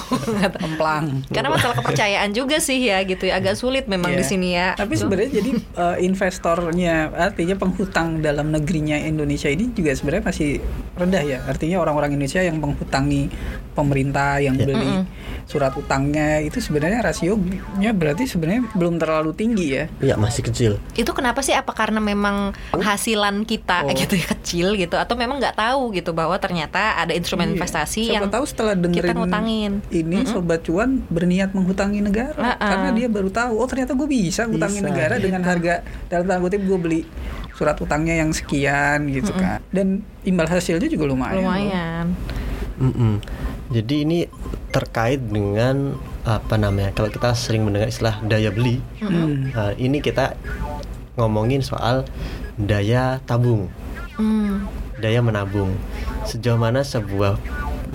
Emplang. Karena masalah kepercayaan juga sih ya gitu ya agak sulit memang Iya. di sini ya. Tapi sebenarnya jadi eh, investornya artinya penghutang dalam negerinya Indonesia ini juga sebenarnya masih rendah ya. Artinya orang-orang Indonesia yang menghutangi pemerintah yang Ya. beli surat utangnya itu sebenarnya rasionya berarti sebenarnya belum terlalu tinggi ya. Iya masih kecil itu kenapa sih? Apa karena memang penghasilan kita Oh. gitu ya kecil gitu atau memang nggak tahu gitu bahwa ternyata ada instrumen Iya. investasi Siapa yang tahu setelah kita dengerin ngutangin. ini sobat cuan berniat menghutangi negara Ah, ah. karena dia baru tahu oh ternyata gue bisa ngutangin Bisa, negara gitu. dengan harga dalam tanda kutip gue beli surat utangnya yang sekian gitu kan dan imbal hasilnya juga lumayan. loh. lumayan. Mm-mm. Jadi ini terkait dengan apa namanya? Kalau kita sering mendengar istilah daya beli, Hmm. nah, ini kita ngomongin soal daya tabung, Hmm. daya menabung. Sejauh mana sebuah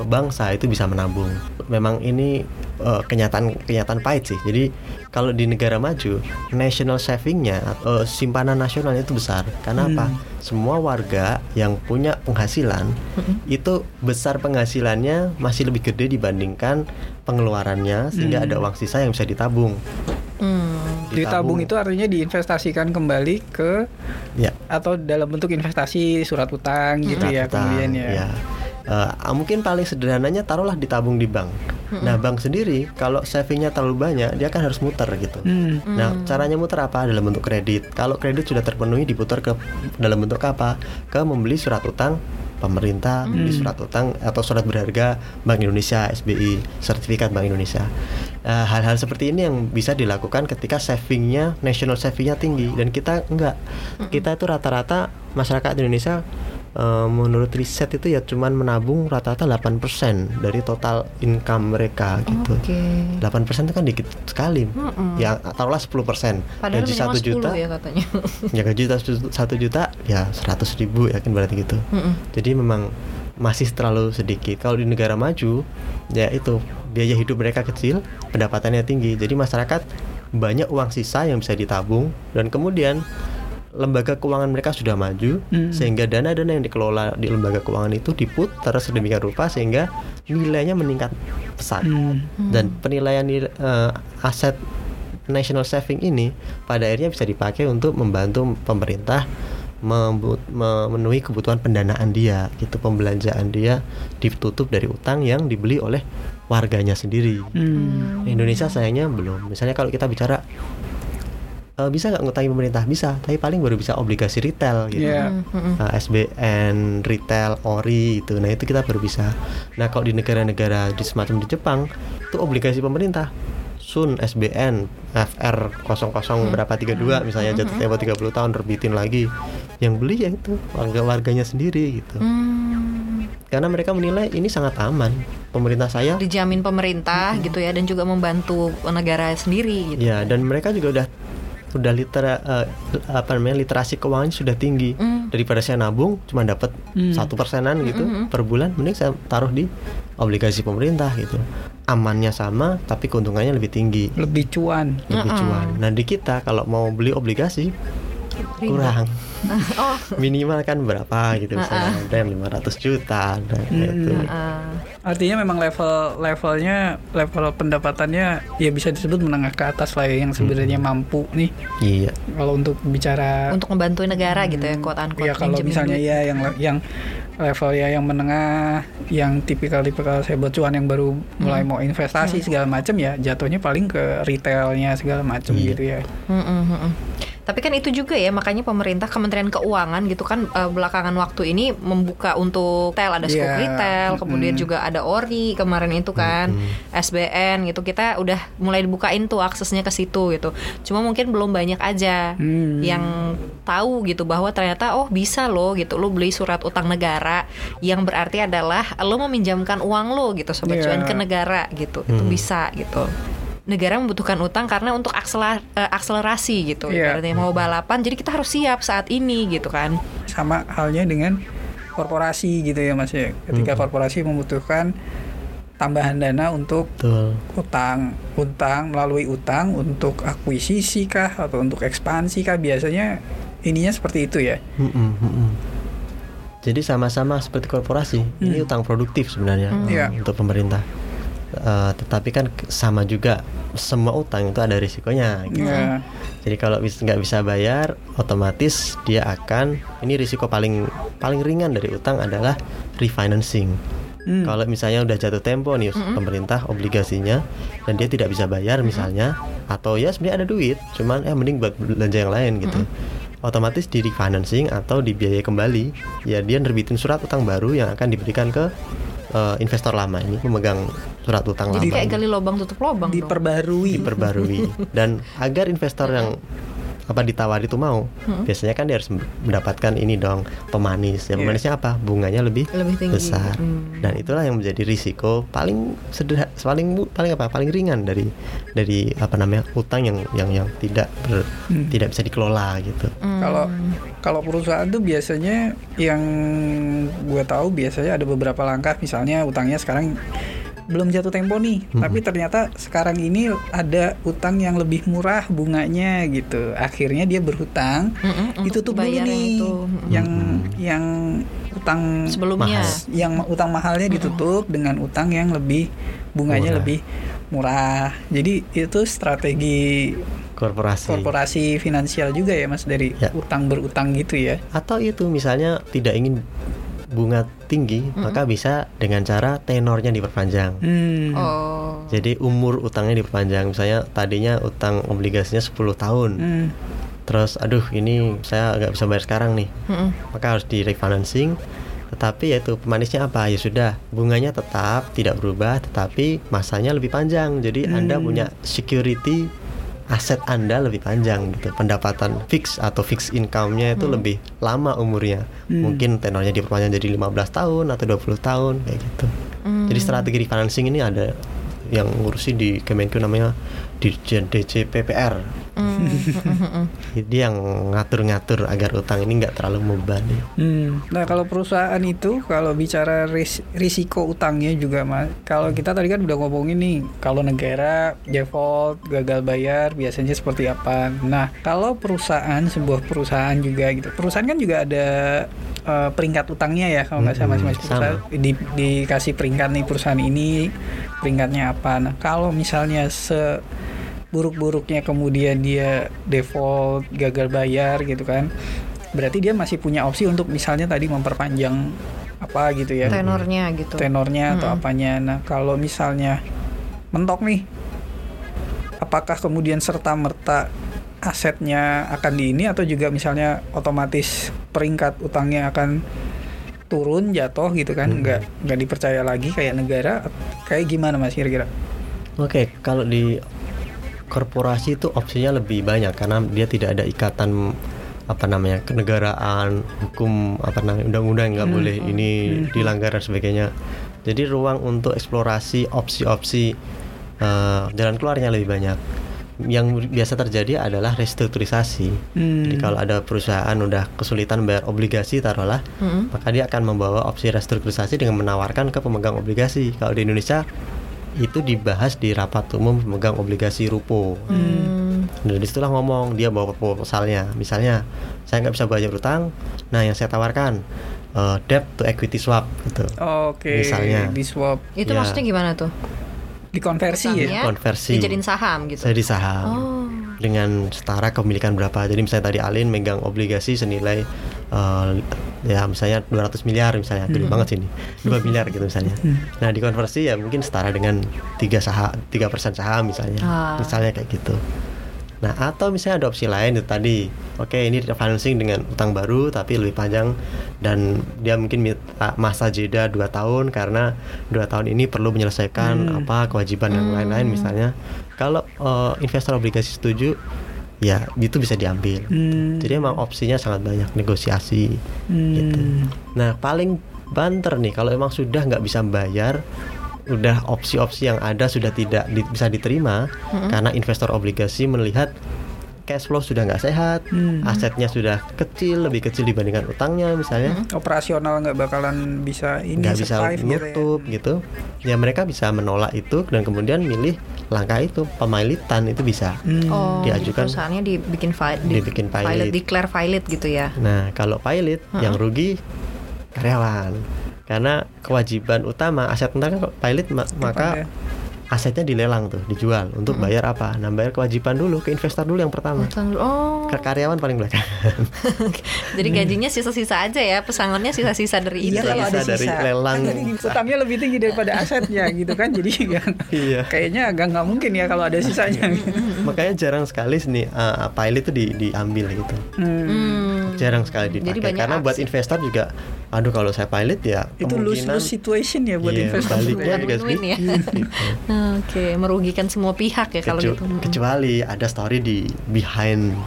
bangsa itu bisa menabung? Memang ini eh, kenyataan kenyataan pahit sih. Jadi kalau di negara maju, national savingnya atau simpanan nasionalnya itu besar. Karena apa? Semua warga yang punya penghasilan itu besar penghasilannya masih lebih gede dibandingkan pengeluarannya sehingga ada uang sisa yang bisa ditabung. Hmm. Ditabung itu artinya diinvestasikan kembali ke ya atau dalam bentuk investasi surat utang gitu Surat ya utang, kemudian ya. ya. Eh, mungkin paling sederhananya taruhlah ditabung di bank. Nah bank sendiri kalau savingnya terlalu banyak dia kan harus muter gitu. Hmm. Nah caranya muter apa dalam bentuk kredit. Kalau kredit sudah terpenuhi diputar ke dalam bentuk apa? Ke membeli surat utang pemerintah, membeli surat utang atau surat berharga Bank Indonesia SBI, sertifikat Bank Indonesia. Eh, Hal-hal seperti ini yang bisa dilakukan ketika savingnya national savingnya tinggi dan kita enggak. Kita itu rata-rata masyarakat Indonesia eh, menurut riset itu ya cuman menabung rata-rata 8% dari total income mereka gitu. Oke. 8% itu kan dikit sekali. Mm-mm. Ya taruhlah 10%. Padahal gaji minimal 1 juta. 10 ya katanya. Ya gaji 1 juta ya 100 ribu yakin berarti gitu. Mm-mm. Jadi memang masih terlalu sedikit. Kalau di negara maju ya itu biaya hidup mereka kecil, pendapatannya tinggi. Jadi masyarakat banyak uang sisa yang bisa ditabung dan kemudian lembaga keuangan mereka sudah maju Hmm. sehingga dana-dana yang dikelola di lembaga keuangan itu diputar sedemikian rupa sehingga nilainya meningkat pesat Hmm. dan penilaian nil- eh, aset national saving ini pada akhirnya bisa dipakai untuk membantu pemerintah memenuhi kebutuhan pendanaan dia gitu pembelanjaan dia ditutup dari utang yang dibeli oleh warganya sendiri Hmm. Indonesia sayangnya belum misalnya kalau kita bicara eh, bisa nggak ngutangi pemerintah bisa tapi paling baru bisa obligasi retail gitu. Mm-mm. Nah, SBN, retail, ori itu. Nah, itu kita baru bisa. Nah, kalau di negara-negara di semacam di Jepang, itu obligasi pemerintah. Sun, SBN, FR 00 berapa 32 misalnya jatuh tempo 30 tahun terbitin lagi. Yang beli ya itu warga-warganya sendiri gitu. Hmm. Karena mereka menilai ini sangat aman. Pemerintah saya Dijamin pemerintah gitu ya dan juga membantu negara sendiri gitu. Ya, dan mereka juga udah udah litera eh, apa namanya literasi keuangan sudah tinggi. Mm. daripada saya nabung cuma dapat Hmm. satu persenan gitu per bulan mending saya taruh di obligasi pemerintah gitu. Amannya sama tapi keuntungannya lebih tinggi. Lebih cuan. Lebih cuan. Nah di kita kalau mau beli obligasi kurang. Oh. Minimal kan berapa gitu misalnya. Ada yang 500 juta ada Hmm. gitu. Ah. artinya memang level levelnya level pendapatannya ya bisa disebut menengah ke atas lah ya, yang sebenarnya mampu nih. Iya. Kalau untuk bicara untuk ngebantuin negara gitu ya quote unquote ya kalau misalnya duit. ya yang yang level ya yang menengah yang tipikal-tipikal saya buat cuan yang baru mulai mau investasi segala macam ya jatuhnya paling ke retailnya segala macam Iya. gitu ya. Mm-mm, mm-mm. Tapi kan itu juga ya makanya pemerintah Kementerian Keuangan gitu kan eh, belakangan waktu ini membuka untuk retail ada Scoop Iya, retail, kemudian mm-mm. juga ada Ori kemarin itu kan, SBN gitu kita udah mulai dibukain tuh aksesnya ke situ gitu. Cuma mungkin belum banyak aja Hmm. yang tahu gitu bahwa ternyata oh bisa loh gitu lo beli surat utang negara yang berarti adalah lo meminjamkan uang lo gitu sobat Iya. cuan ke negara gitu. Itu Hmm. bisa gitu negara membutuhkan utang karena untuk aksela- eh, akselerasi gitu. Ibaratnya mau balapan, jadi kita harus siap saat ini gitu kan. sama halnya dengan korporasi gitu ya mas ya ketika korporasi membutuhkan tambahan dana untuk betul utang utang melalui utang untuk akuisisi kah atau untuk ekspansi kah biasanya ininya seperti itu ya Mm-mm, mm-mm. Jadi sama-sama seperti korporasi, ini utang produktif sebenarnya Hmm. eh, Iya. untuk pemerintah. Eh, tetapi kan sama juga semua utang itu ada risikonya. gitu. ya Jadi kalau nggak bisa bayar, otomatis dia akan ini risiko paling paling ringan dari utang adalah refinancing. Hmm. Kalau misalnya udah jatuh tempo nih pemerintah obligasinya dan dia tidak bisa bayar misalnya atau ya sebenarnya ada duit, cuman eh mending buat belanja yang lain gitu. Otomatis di refinancing atau dibiayai kembali, ya dia nerbitin surat utang baru yang akan diberikan ke eh, investor lama ini pemegang surat utang Jadi lama. kayak ini gali lubang tutup lubang dong. diperbarui diperbarui dan agar investor yang apa ditawari itu mau? Biasanya kan dia harus mendapatkan ini dong pemanis. Ya pemanisnya apa? Bunganya lebih, Lebih tinggi. besar. Hmm. dan itulah yang menjadi risiko paling sederhana paling paling apa? Paling ringan dari dari apa namanya utang yang yang yang tidak ber- Hmm. tidak bisa dikelola gitu. Hmm. Kalau kalau perusahaan tuh biasanya yang gue tahu biasanya ada beberapa langkah. Misalnya utangnya sekarang belum jatuh tempo nih, tapi ternyata sekarang ini ada utang yang lebih murah bunganya gitu. Akhirnya dia berhutang, Mm-mm, untuk ditutup dulu nih itu. Yang yang utang sebelumnya. Mahal. yang utang mahalnya ditutup dengan utang yang lebih bunganya Murah. lebih murah. Jadi itu strategi korporasi korporasi finansial juga ya Mas dari Ya. utang berutang gitu ya. atau itu misalnya tidak ingin bunga tinggi maka bisa dengan cara tenornya diperpanjang Hmm. Oh. Jadi umur utangnya diperpanjang. Misalnya tadinya utang obligasinya 10 tahun. Hmm. Terus aduh ini saya nggak bisa bayar sekarang nih. Mm-mm. Maka harus di refinancing. Tetapi yaitu pemanisnya apa? Ya sudah, bunganya tetap tidak berubah tetapi masanya lebih panjang. Jadi Anda Hmm. punya security aset Anda lebih panjang gitu. Pendapatan fix atau fix income-nya itu lebih lama umurnya. Hmm. Mungkin tenornya diperpanjang jadi 15 tahun atau 20 tahun kayak gitu. Hmm. Jadi strategi refinancing ini ada yang ngurusi di Kemenku namanya Dirjen DC PPR. Mm. Jadi yang ngatur-ngatur agar utang ini nggak terlalu membebani. Hmm. Nah kalau perusahaan itu kalau bicara ris- risiko utangnya juga mas, kalau kita tadi kan udah ngomongin nih kalau negara default gagal bayar biasanya seperti apa. Nah kalau perusahaan sebuah perusahaan juga gitu, perusahaan kan juga ada eh, peringkat utangnya ya kalau nggak masing-masing sama. perusahaan di, dikasih peringkat nih perusahaan ini peringkatnya apa. Nah kalau misalnya se buruk-buruknya kemudian dia default gagal bayar gitu kan berarti dia masih punya opsi untuk misalnya tadi memperpanjang apa gitu ya Tenornya gitu. tenornya atau Mm-mm. apanya nah kalau misalnya mentok nih apakah kemudian serta merta asetnya akan di ini atau juga misalnya otomatis peringkat utangnya akan turun jatuh gitu kan Mm-mm. nggak nggak dipercaya lagi kayak negara kayak gimana mas kira-kira Oke, kalau di korporasi itu opsinya lebih banyak karena dia tidak ada ikatan apa namanya kenegaraan hukum apa namanya undang-undang nggak Hmm. boleh ini Hmm. dilanggar dan sebagainya jadi ruang untuk eksplorasi opsi-opsi eh, jalan keluarnya lebih banyak yang biasa terjadi adalah restrukturisasi. Hmm. Jadi kalau ada perusahaan udah kesulitan bayar obligasi taruhlah, Mm-mm. maka dia akan membawa opsi restrukturisasi dengan menawarkan ke pemegang obligasi. Kalau di Indonesia itu dibahas di rapat umum pemegang obligasi rupo. Hmm. Dan di situlah ngomong dia bawa proposalnya. Misalnya saya nggak bisa bayar utang, nah yang saya tawarkan eh, debt to equity swap gitu. Oke. Misalnya. di swap, Itu Ya. maksudnya gimana tuh? Dikonversi ya. Konversi. Dijadiin saham gitu. Saya di saham. Oh. dengan setara kepemilikan berapa. Jadi misalnya tadi Alin megang obligasi senilai eh, ya misalnya 200 miliar misalnya, gede Hmm. banget sini. 2 miliar gitu misalnya. Nah, dikonversi ya mungkin setara dengan 3 saham 3% saham misalnya. Ah. Misalnya kayak gitu. Nah, atau misalnya ada opsi lain itu tadi. Oke, ini refinancing dengan utang baru tapi lebih panjang dan dia mungkin masa jeda 2 tahun karena dua tahun ini perlu menyelesaikan Hmm. apa kewajiban dan lain-lain misalnya. Kalau eh, investor obligasi setuju, ya itu bisa diambil. Hmm. Jadi emang opsinya sangat banyak negosiasi gitu. Hmm. Nah, paling banter nih kalau emang sudah nggak bisa bayar udah opsi-opsi yang ada sudah tidak di- bisa diterima karena investor obligasi melihat cash flow sudah nggak sehat, Hmm. asetnya sudah kecil, lebih kecil dibandingkan utangnya misalnya, Operasional nggak bakalan bisa ini nggak bisa survive gitu ya. nutup gitu, ya mereka bisa menolak itu dan kemudian milih langkah itu pemailitan itu bisa. Hmm. Oh, Diajukan- perusahaannya dibikin fi- di- Dibikin pilot, pilot. declare pilot gitu ya. Nah, kalau pilot yang rugi karyawan. Karena kewajiban utama aset ntar kan pilot ma- maka ya. Asetnya dilelang tuh, dijual untuk bayar apa? Nah, bayar kewajiban dulu ke investor dulu yang pertama. Oh. Ke karyawan paling belakang. Jadi gajinya sisa-sisa aja ya, pesangonnya sisa-sisa dari Iya itu kalau ya. ada Sisa dari lelang. Kan utangnya lebih tinggi daripada asetnya gitu kan. Jadi ya, Iya. kayaknya agak nggak mungkin ya kalau ada sisanya. Makanya jarang sekali nih uh, pilot itu di, diambil gitu. Hmm. Hmm. Jarang sekali Jadi dipakai banyak karena buat aksi. investor juga aduh kalau saya pilot ya Itu lose lose situation ya buat Iya, investor. baliknya juga ya. Gitu. Oke, merugikan semua pihak ya kalau Kecu- gitu. kecuali ada story di behind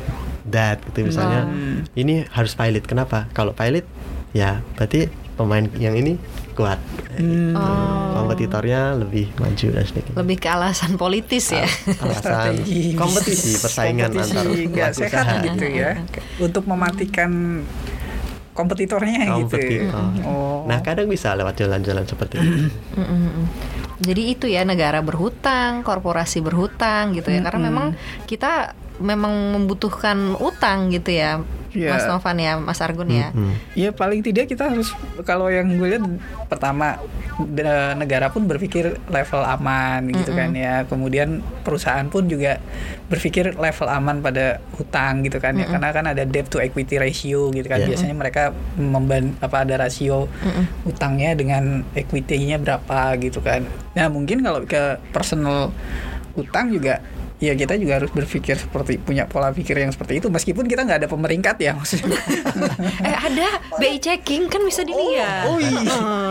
that gitu misalnya Hmm. ini harus pilot kenapa kalau pilot ya berarti pemain yang ini kuat Hmm. Oh. kompetitornya lebih maju dan sedikit Lebih ke alasan politis ya. alasan Strategi kompetisi persaingan kompetisi antar nggak sehat usaha. gitu ya untuk mematikan kompetitornya gitu. kompetitor Oh. nah kadang bisa lewat jalan-jalan seperti itu mm. Jadi itu ya negara berhutang, korporasi berhutang gitu ya. Karena Mm-mm. memang kita memang membutuhkan utang gitu ya. Iya. Mas Novan ya, Mas Argun ya. Mm-mm. Ya paling tidak kita harus kalau yang gue lihat pertama negara pun berpikir level aman gitu kan ya. Kemudian perusahaan pun juga berpikir level aman pada hutang gitu kan ya. Karena kan ada debt to equity ratio gitu kan. Iya. Biasanya mereka memban apa ada rasio Mm-mm. utangnya dengan equity-nya berapa gitu kan. Nah, mungkin kalau ke personal utang juga ya kita juga harus berpikir seperti punya pola pikir yang seperti itu meskipun kita nggak ada pemeringkat ya maksudnya. Eh ada BI checking kan bisa dilihat. Oh iya.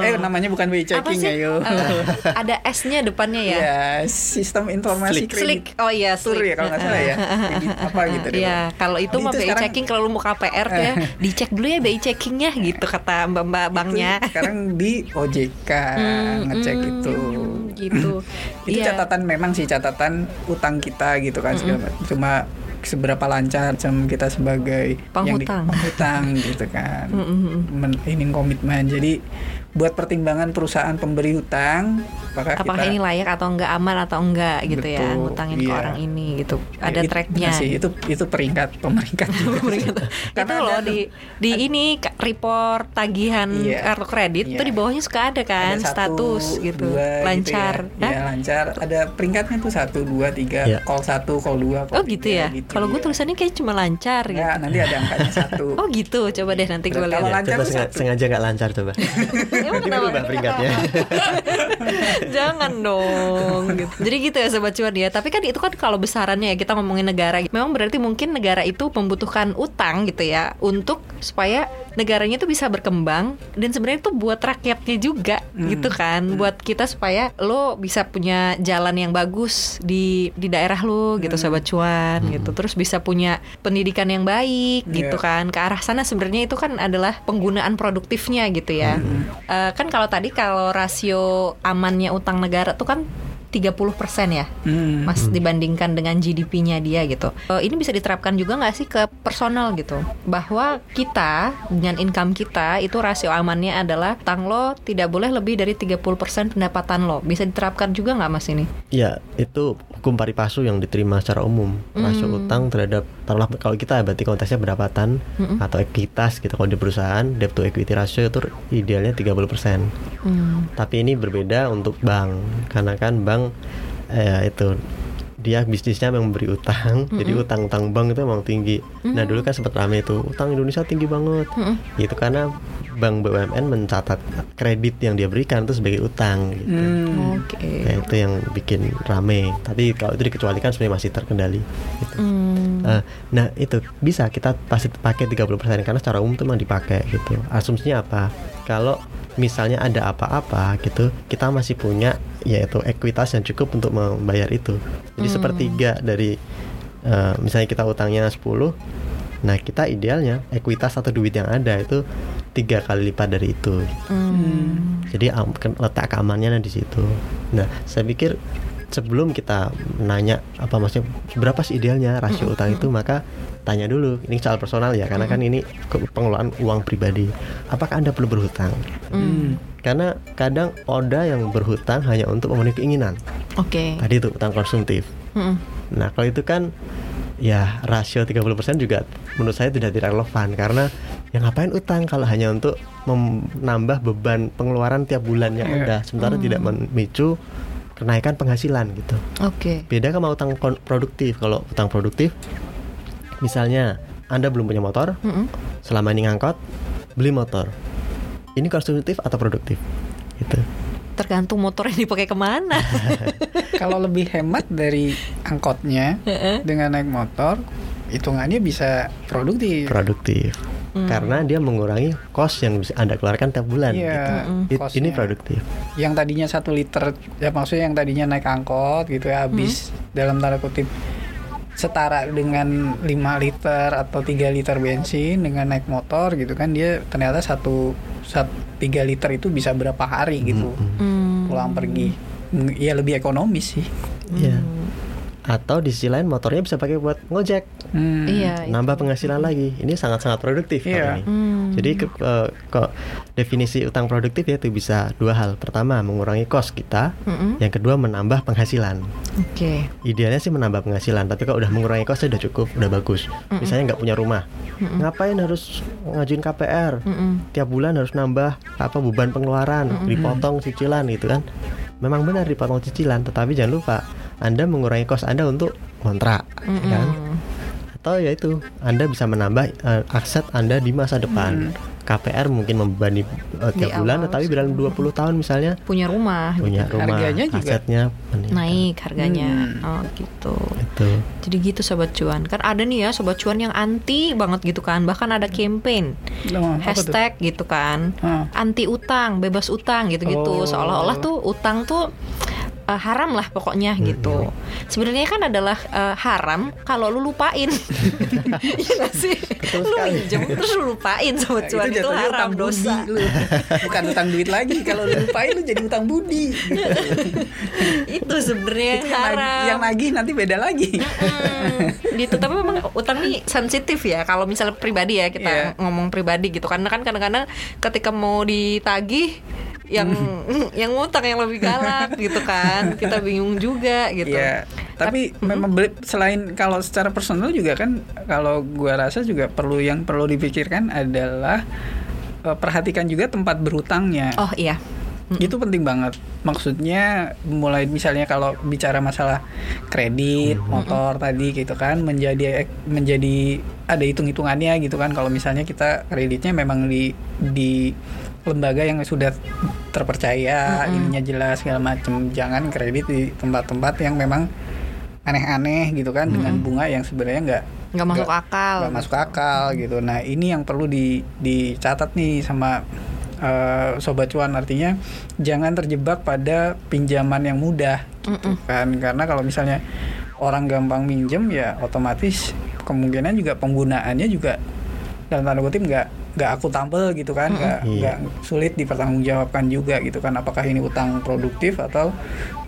Eh namanya bukan BI checking sih? ayo. Eh, ada S-nya depannya ya. Ya, sistem informasi Slick. kredit. Slick. Oh iya, Tur slick. ya kalau nggak salah ya. Kredit apa gitu deh. Iya, kalau itu mah itu BI sekarang- checking kalau lu mau KPR tuh ya, dicek dulu ya BI checkingnya gitu kata mbak-mbak banknya. Sekarang di OJK Hmm, ngecek hmm, itu. Gitu. itu Iya. catatan memang sih catatan utang kita gitu kan macam. cuma seberapa lancar macam kita sebagai yang di- Penghutang. penghutang gitu kan Mm, mm, mm. Men- ini komitmen jadi buat pertimbangan perusahaan pemberi hutang apakah Apakah kita ini layak atau enggak aman atau enggak gitu ya Betul, ngutangin ke iya. orang ini gitu. Ya, Ada itu- tracknya. sih itu itu peringkat pemeringkat sih. itu Karena loh ada- di di ini report tagihan Iya. kartu kredit Iya. tuh di bawahnya suka ada kan ada satu, status gitu dua lancar gitu ya. Ya lancar ada peringkatnya tuh satu dua tiga Iya. call satu call dua oh gitu ya kalau gue iya. tulisannya kayak cuma lancar gitu Nggak, nanti ada angkanya satu oh gitu coba deh nanti gue Kalau lihat lancar coba sengaja, satu. sengaja nggak lancar coba Emang kenapa? berubah peringkatnya Jangan dong. gitu. Jadi gitu ya sobat cuan ya. Tapi kan itu kan kalau besarannya ya kita ngomongin negara. Memang berarti mungkin negara itu membutuhkan utang gitu ya untuk supaya negaranya itu bisa berkembang dan sebenarnya itu buat rakyatnya juga Hmm. gitu kan. Buat kita supaya lo bisa punya jalan yang bagus di di daerah lo gitu Hmm. sobat cuan gitu. Terus bisa punya pendidikan yang baik gitu Iya. kan. Ke arah sana sebenarnya itu kan adalah penggunaan produktifnya gitu ya. Hmm. Eh, kan kalau tadi kalau rasio amannya utang negara tuh kan 30% ya. Hmm. Mas dibandingkan dengan GDP-nya dia gitu. Eh, ini bisa diterapkan juga nggak sih ke personal gitu? Bahwa kita dengan income kita itu rasio amannya adalah utang lo tidak boleh lebih dari 30% pendapatan lo. Bisa diterapkan juga nggak Mas ini? Ya, itu hukum pari passu yang diterima secara umum. Rasio Hmm. utang terhadap taruhlah kalau kita berarti konteksnya pendapatan Mm-mm. atau ekuitas gitu kalau di perusahaan debt to equity ratio itu idealnya 30%. Hmm. Tapi ini berbeda untuk bank karena kan bank eh, itu dia bisnisnya memang memberi utang, jadi utang-utang bank itu memang tinggi. Nah dulu kan sempat rame itu utang Indonesia tinggi banget. Mm-mm. Itu karena bank BUMN mencatat kredit yang dia berikan itu sebagai utang. Gitu. Hmm. Oke. Nah, itu yang bikin rame. Tapi kalau itu dikecualikan sebenarnya masih terkendali. Gitu. Hmm. Eh, nah itu bisa kita pasti pakai 30% karena secara umum itu memang dipakai gitu. Asumsinya apa? Kalau misalnya ada apa-apa gitu, kita masih punya yaitu ekuitas yang cukup untuk membayar itu. Jadi Hmm. sepertiga dari eh, misalnya kita utangnya 10 Nah kita idealnya ekuitas atau duit yang ada itu tiga kali lipat dari itu. Hmm. Jadi letak keamanannya di situ. Nah, saya pikir sebelum kita nanya apa maksudnya berapa sih idealnya rasio utang itu, maka tanya dulu. Ini soal personal ya, karena kan ini pengelolaan uang pribadi. Apakah anda perlu berhutang? Hmm. Karena kadang ada yang berhutang hanya untuk memenuhi keinginan. Oke. Tadi itu utang konsumtif. Mm-mm. Nah, kalau itu kan ya rasio 30% juga menurut saya tidak tidak relevan karena yang ngapain utang kalau hanya untuk menambah beban pengeluaran tiap bulan yang Iya. ada sementara tidak memicu kenaikan penghasilan gitu. Oke. Beda sama utang produktif. Kalau utang produktif misalnya Anda belum punya motor, Mm-mm. selama ini ngangkot, beli motor. Ini konsumtif atau produktif? Gitu. Tergantung motor yang dipakai ke mana. Kalau lebih hemat dari angkotnya Heeh. dengan naik motor, hitungannya bisa produktif. Produktif. Hmm. Karena dia mengurangi cost yang bisa Anda keluarkan tiap bulan. Iya, gitu. It- costnya. ini produktif. Yang tadinya satu liter, ya maksudnya yang tadinya naik angkot gitu ya habis dalam tanda kutip setara dengan 5 liter atau 3 liter bensin dengan naik motor gitu kan dia ternyata satu sat, 3 liter itu bisa berapa hari gitu Hmm. pulang pergi Mm, ya lebih ekonomis sih Iya. Atau di sisi lain motornya bisa pakai buat ngojek, Hmm. Iya. nambah penghasilan lagi. Ini sangat-sangat produktif Iya. ini. Hmm. Jadi ke, ke- ke- definisi utang produktif ya itu bisa dua hal. Pertama mengurangi cost kita, Mm-mm. yang kedua menambah penghasilan. Oke. Idealnya sih menambah penghasilan, tapi kalau udah mengurangi cost udah cukup, udah bagus. Misalnya nggak punya rumah, ngapain harus ngajuin KPR? Mm-mm. Tiap bulan harus nambah apa beban pengeluaran, dipotong cicilan gitu kan. Memang benar dipotong cicilan, tetapi jangan lupa Anda mengurangi cost Anda untuk kontrak, ya kan? Atau ya itu, Anda bisa menambah eh, aset Anda di masa depan. KPR mungkin membebani Di tiap bulan, awal tapi dalam 20 tahun misalnya Punya rumah. punya rumah, Harganya juga asetnya meningkat. Naik harganya. Hmm. Oh gitu. Itu. Jadi gitu sobat cuan. Kan ada nih ya sobat cuan yang anti banget gitu kan. Bahkan ada campaign Oh, tuh? hashtag gitu kan. Ah. Anti utang, bebas utang gitu-gitu. Oh. Seolah-olah tuh utang tuh eh, haram lah pokoknya gitu. Sebenarnya kan adalah eh, haram kalau lu lupain. Iya sih? Betul lu minjem terus lu lupain sobat Nah, cuan itu, jatuhnya haram dosa. budi lu. Bukan utang duit lagi. Kalau lu lupain lu jadi utang budi. Gitu. itu sebenarnya Itu yang, haram. yang nagih nanti beda lagi. Hmm, gitu tapi memang utang nih sensitif ya kalau misalnya pribadi ya kita Iya. ngomong pribadi gitu karena kan kadang-kadang ketika mau ditagih yang yang ngutang yang lebih galak gitu kan. Kita bingung juga gitu. Iya. Tapi memang beli- selain kalau secara personal juga kan kalau gua rasa juga perlu yang perlu dipikirkan adalah eh, perhatikan juga tempat berhutangnya. oh iya. Itu penting banget. Maksudnya mulai misalnya kalau bicara masalah kredit, motor tadi gitu kan menjadi menjadi ada hitung-hitungannya gitu kan. Kalau misalnya kita kreditnya memang di di lembaga yang sudah terpercaya, ininya jelas segala macam. Jangan kredit di tempat-tempat yang memang aneh-aneh gitu kan dengan bunga yang sebenarnya nggak nggak masuk akal. nggak masuk akal gitu. Nah ini yang perlu di dicatat nih sama eh, sobat cuan. Artinya jangan terjebak pada pinjaman yang mudah gitu kan. Karena kalau misalnya orang gampang minjem ya otomatis kemungkinan juga penggunaannya juga dalam tanda kutip nggak nggak akuntabel gitu kan nggak Iya. nggak sulit dipertanggungjawabkan juga gitu kan apakah ini utang produktif atau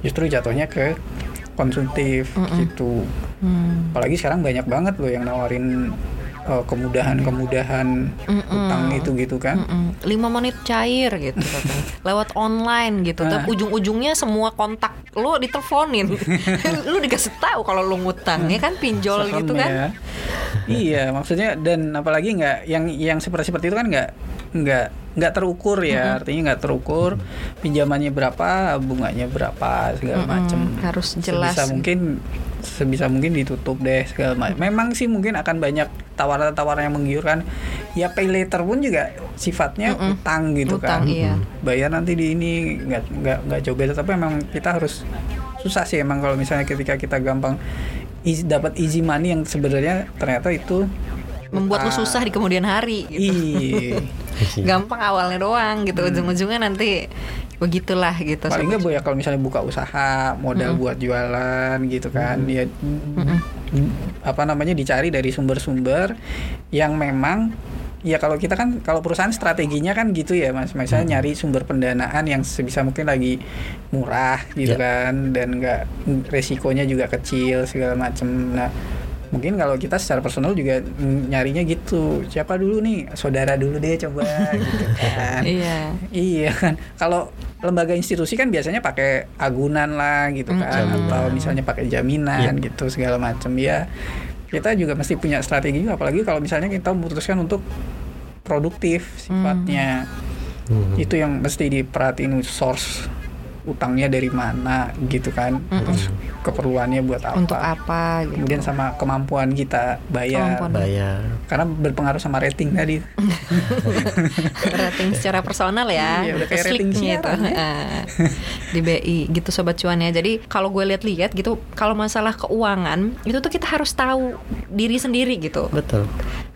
justru jatuhnya ke konsumtif gitu Hmm. apalagi sekarang banyak banget loh yang nawarin eh, kemudahan-kemudahan utang itu gitu kan. Lima menit cair gitu katanya. lewat online gitu. Nah. tapi ujung-ujungnya semua kontak lu diteleponin. Lu dikasih tahu kalau lu ngutang ya kan? Pinjol Serem gitu kan? Ya. iya maksudnya dan apalagi nggak yang yang seperti seperti itu kan nggak nggak nggak terukur ya. Artinya nggak terukur pinjamannya berapa bunganya berapa segala Mm-mm. macam harus jelas. sebisa mungkin sebisa mungkin ditutup deh segala macam memang sih mungkin akan banyak tawaran-tawaran yang menggiurkan ya pay later pun juga sifatnya Mm-mm. utang gitu utang kan iya bayar nanti di ini nggak nggak nggak jauh beda tapi emang kita harus susah sih emang kalau misalnya ketika kita gampang easy- dapat easy money yang sebenarnya ternyata itu membuat lu utang. susah di kemudian hari gitu. Iya. gampang awalnya doang gitu ujung-ujungnya nanti begitulah gitu. Paling nggak bu ya kalau misalnya buka usaha modal buat jualan gitu kan ya apa namanya dicari dari sumber-sumber yang memang ya kalau kita kan kalau perusahaan strateginya kan gitu ya mas. Misalnya nyari sumber pendanaan yang sebisa mungkin lagi murah gitu Ya. kan dan nggak resikonya juga kecil segala macam nah mungkin kalau kita secara personal juga nyarinya gitu. Siapa dulu nih? Saudara dulu deh coba. Gitu kan. Iya. Iya kan, kalau lembaga institusi kan biasanya pakai agunan lah gitu kan, Jaminan. atau misalnya pakai jaminan gitu segala macam ya. Kita juga mesti punya strategi, apalagi kalau misalnya kita memutuskan untuk produktif sifatnya, Hmm. itu yang mesti diperhatiin source utangnya dari mana gitu kan, terus keperluannya buat apa, untuk apa gitu. Kemudian sama kemampuan kita bayar, Kemampuan. bayar. Karena berpengaruh sama rating tadi. rating secara personal ya. Iya, udah kayak rating gitu. ya. Di BI gitu sobat cuan ya. Jadi kalau gue lihat-lihat gitu kalau masalah keuangan itu tuh kita harus tahu diri sendiri gitu. Betul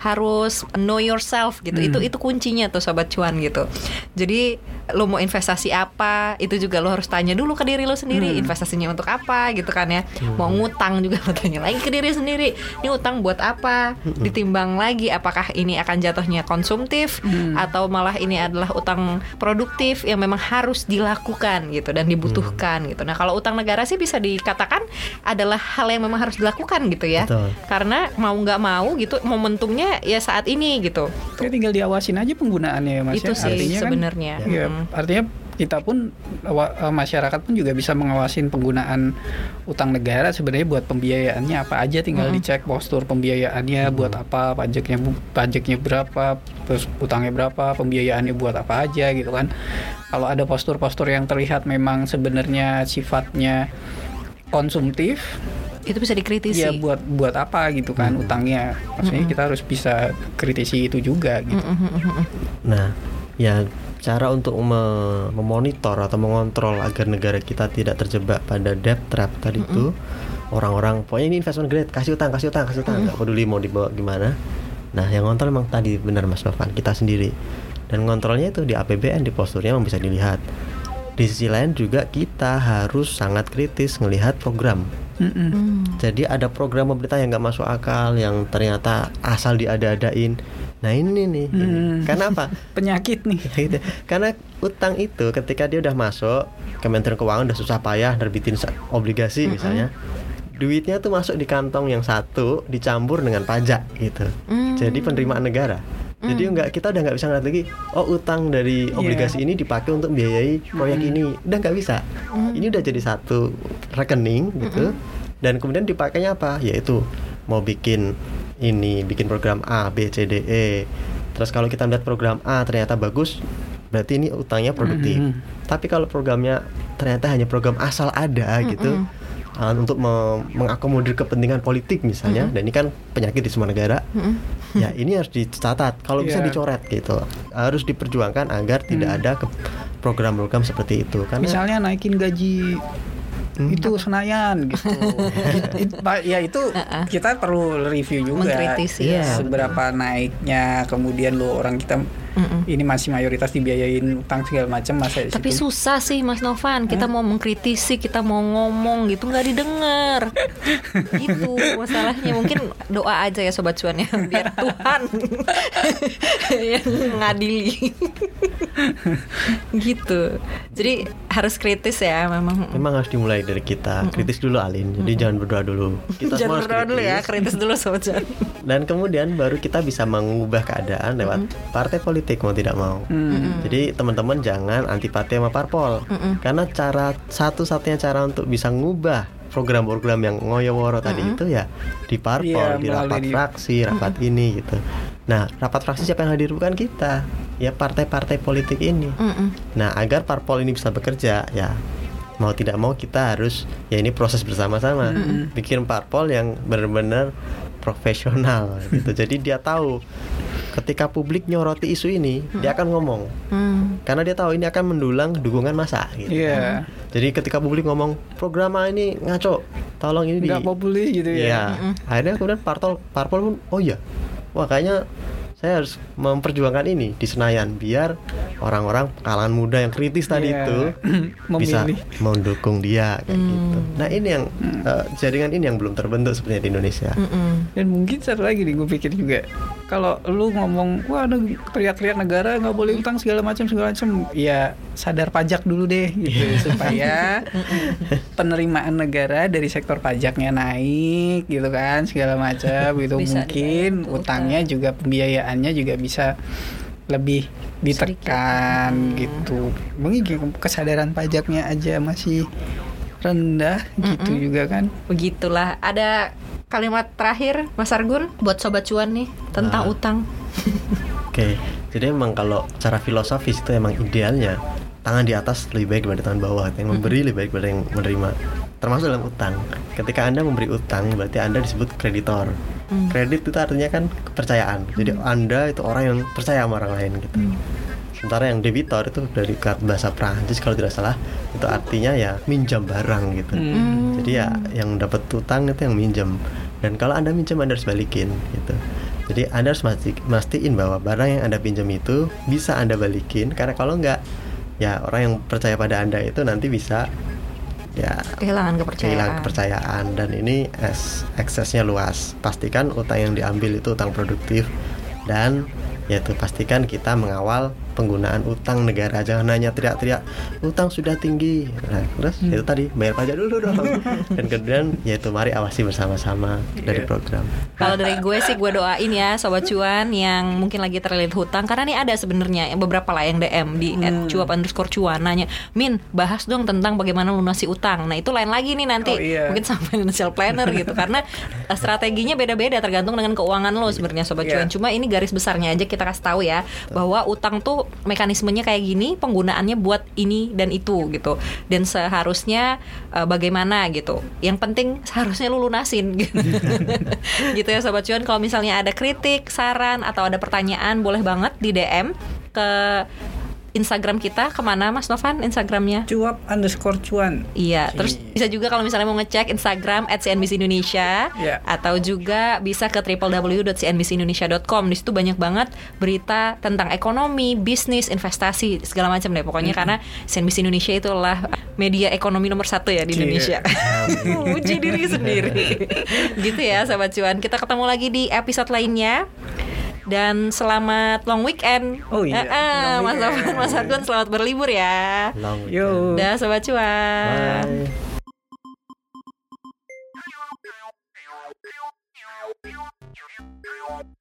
harus know yourself gitu. Itu itu kuncinya tuh sobat cuan gitu. Jadi lo mau investasi apa itu juga lo harus tanya dulu ke diri lo sendiri investasinya untuk apa gitu kan ya. Mau ngutang juga lo tanya lagi ke diri sendiri ini utang buat apa? Ditimbang lagi apakah ini akan jatuhnya konsumtif atau malah ini adalah utang produktif yang memang harus dilakukan gitu dan dibutuhkan gitu. Nah kalau utang negara sih bisa dikatakan adalah hal yang memang harus dilakukan gitu ya. Betul. karena mau nggak mau gitu momentumnya ya saat ini gitu. Ya tinggal diawasin aja penggunaannya ya mas itu ya. sih Artinya kan, sebenarnya. ya, Mm. artinya kita pun eh, masyarakat pun juga bisa mengawasin penggunaan utang negara sebenarnya buat pembiayaannya apa aja. Tinggal dicek postur pembiayaannya buat apa pajaknya pajaknya berapa terus utangnya berapa pembiayaannya buat apa aja gitu kan. Kalau ada postur-postur yang terlihat memang sebenarnya sifatnya konsumtif itu bisa dikritisi. Ya buat buat apa gitu kan utangnya? Maksudnya kita harus bisa kritisi itu juga gitu. Nah, ya cara untuk me- memonitor atau mengontrol agar negara kita tidak terjebak pada debt trap tadi itu orang-orang pokoknya ini investment grade kasih utang kasih utang kasih utang. Nggak peduli mau dibawa gimana. Nah, yang ngontrol memang tadi benar Mas Novan kita sendiri. Dan ngontrolnya itu di APBN di posturnya memang bisa dilihat. Di sisi lain juga kita harus sangat kritis ngelihat program Mm-mm. Hmm. jadi ada program pemerintah yang nggak masuk akal yang ternyata asal diada-adain. Nah ini nih, ini. Hmm. karena apa? penyakit nih Gitu. Karena utang itu ketika dia udah masuk, Kementerian Keuangan udah susah payah nerbitin obligasi misalnya, duitnya tuh masuk di kantong yang satu dicampur dengan pajak gitu. Hmm. Jadi penerimaan negara. Jadi nggak kita udah nggak bisa ngeliat lagi, oh utang dari Iya. obligasi ini dipakai untuk biayai proyek ini, udah nggak bisa. Ini udah jadi satu rekening gitu, dan kemudian dipakainya apa? Yaitu mau bikin ini, bikin program A, B, C, D, E. Terus kalau kita melihat program A ternyata bagus, berarti ini utangnya produktif. Tapi kalau programnya ternyata hanya program asal ada gitu. uh, untuk me- mengakomodir kepentingan politik misalnya, dan ini kan penyakit di semua negara, ya ini harus dicatat. Kalau bisa Iya. dicoret gitu, harus diperjuangkan agar tidak ada program-program seperti itu. Karena misalnya naikin gaji Hmm. itu Senayan gitu. It- ya itu kita perlu review juga. Mengkritisi ya. seberapa naiknya kemudian lo orang kita Mm-mm. ini masih mayoritas dibiayain utang segala macam masa Tapi situ- susah sih Mas Novan, kita mau mengkritisi, kita mau ngomong gitu nggak didengar. gitu masalahnya. Mungkin doa aja ya sobat cuan ya, biar Tuhan yang ngadili. gitu. Jadi harus kritis ya memang. Memang harus dimulai dari kita kritis dulu Alin. Jadi jangan berdoa dulu. Kita Jangan berdoa dulu ya, kritis. kritis dulu sobat cuan. Dan kemudian baru kita bisa mengubah keadaan lewat partai politik mau tidak mau. Hmm. Jadi teman-teman jangan antipati sama parpol. Karena cara satu-satunya cara untuk bisa ngubah program-program yang ngoyo-woro tadi itu ya di parpol, Iya, di rapat di- fraksi, rapat ini gitu. Nah, rapat fraksi siapa yang hadir bukan kita? Ya partai-partai politik ini. Mm-mm. Nah, agar parpol ini bisa bekerja, ya mau tidak mau kita harus ya ini proses bersama-sama. Bikin parpol yang benar-benar profesional gitu. Jadi dia tahu ketika publik nyoroti isu ini, dia akan ngomong. Hmm. Karena dia tahu ini akan mendulang dukungan massa gitu. Iya. Jadi ketika publik ngomong program A ini ngaco, tolong ini di nggak populis gitu ya Iya. Akhirnya kemudian parpol parpol pun oh iya. Wah kayaknya saya harus memperjuangkan ini di Senayan biar orang-orang kalangan muda yang kritis tadi Iya. itu bisa mendukung dia kayak gitu. Nah ini yang eh, jaringan ini yang belum terbentuk sebenarnya di Indonesia. Mm-mm. dan mungkin satu lagi nih gue pikir juga kalau lu ngomong wah ada teriak-teriak negara nggak boleh utang segala macam segala macam ya sadar pajak dulu deh gitu. Supaya penerimaan negara dari sektor pajaknya naik gitu kan segala macam gitu. Bisa mungkin utangnya juga pembiayaannya juga bisa lebih ditekan gitu. Mungkin kesadaran pajaknya aja masih rendah gitu juga kan Begitulah. Ada kalimat terakhir Mas Argun buat sobat cuan nih tentang Nah. utang. Oke. Jadi emang kalau cara filosofis itu emang idealnya tangan di atas lebih baik daripada tangan bawah. Yang memberi lebih baik daripada yang menerima. Termasuk dalam utang. Ketika Anda memberi utang berarti Anda disebut kreditor. Kredit itu artinya kan kepercayaan. Jadi Anda itu orang yang percaya sama orang lain gitu. Sementara yang debitor itu dari kata bahasa Prancis kalau tidak salah itu artinya ya minjam barang gitu. Hmm. Jadi ya yang dapat utang itu yang minjem. Dan kalau anda minjem anda harus balikin gitu. Jadi anda harus masti, mastiin bahwa barang yang anda pinjam itu bisa anda balikin. Karena kalau enggak ya orang yang percaya pada anda itu nanti bisa ya Kehilangan kepercayaan. kehilangan kepercayaan dan ini es, eksesnya luas. Pastikan utang yang diambil itu utang produktif dan yaitu pastikan kita mengawal penggunaan utang negara jangan hanya teriak-teriak utang sudah tinggi nah, terus itu tadi bayar pajak dulu dong dan kemudian yaitu mari awasi bersama-sama dari Iya. program Kalau dari gue sih gue doain ya sobat cuan yang mungkin lagi terlilit hutang karena nih ada sebenarnya yang beberapa lah yang DM di Hmm. @cuap underscore cuan nanya Min bahas dong tentang bagaimana lunasi utang. Nah itu lain lagi nih nanti Oh, iya. mungkin sama financial planner gitu karena eh, strateginya beda-beda tergantung dengan keuangan lo sebenarnya sobat Iya. cuan. Cuma ini garis besarnya aja kita kasih tahu ya bahwa utang tuh mekanismenya kayak gini penggunaannya buat ini dan itu gitu dan seharusnya eh, bagaimana gitu. Yang penting seharusnya lu lunasin gitu. gitu ya sobat cuan kalau misalnya ada kritik, saran atau ada pertanyaan boleh banget di DM ke Instagram kita ke mana Mas Novan Instagramnya? cuap underscore cuan Iya, terus bisa juga kalau misalnya mau ngecek Instagram @cnbc Indonesia Iya. atau juga bisa ke www.cnbcindonesia.com. Di situ banyak banget berita tentang ekonomi, bisnis, investasi segala macam deh. Pokoknya karena CNBC Indonesia itu adalah media ekonomi nomor satu ya di Cie. Indonesia. Uji diri sendiri. gitu ya, sahabat cuan. Kita ketemu lagi di episode lainnya. Dan selamat long weekend. Oh iya, eh, long Mas. Novan, Mas Argun selamat berlibur ya. long Yo. weekend. Dah sobat cuan. Bye.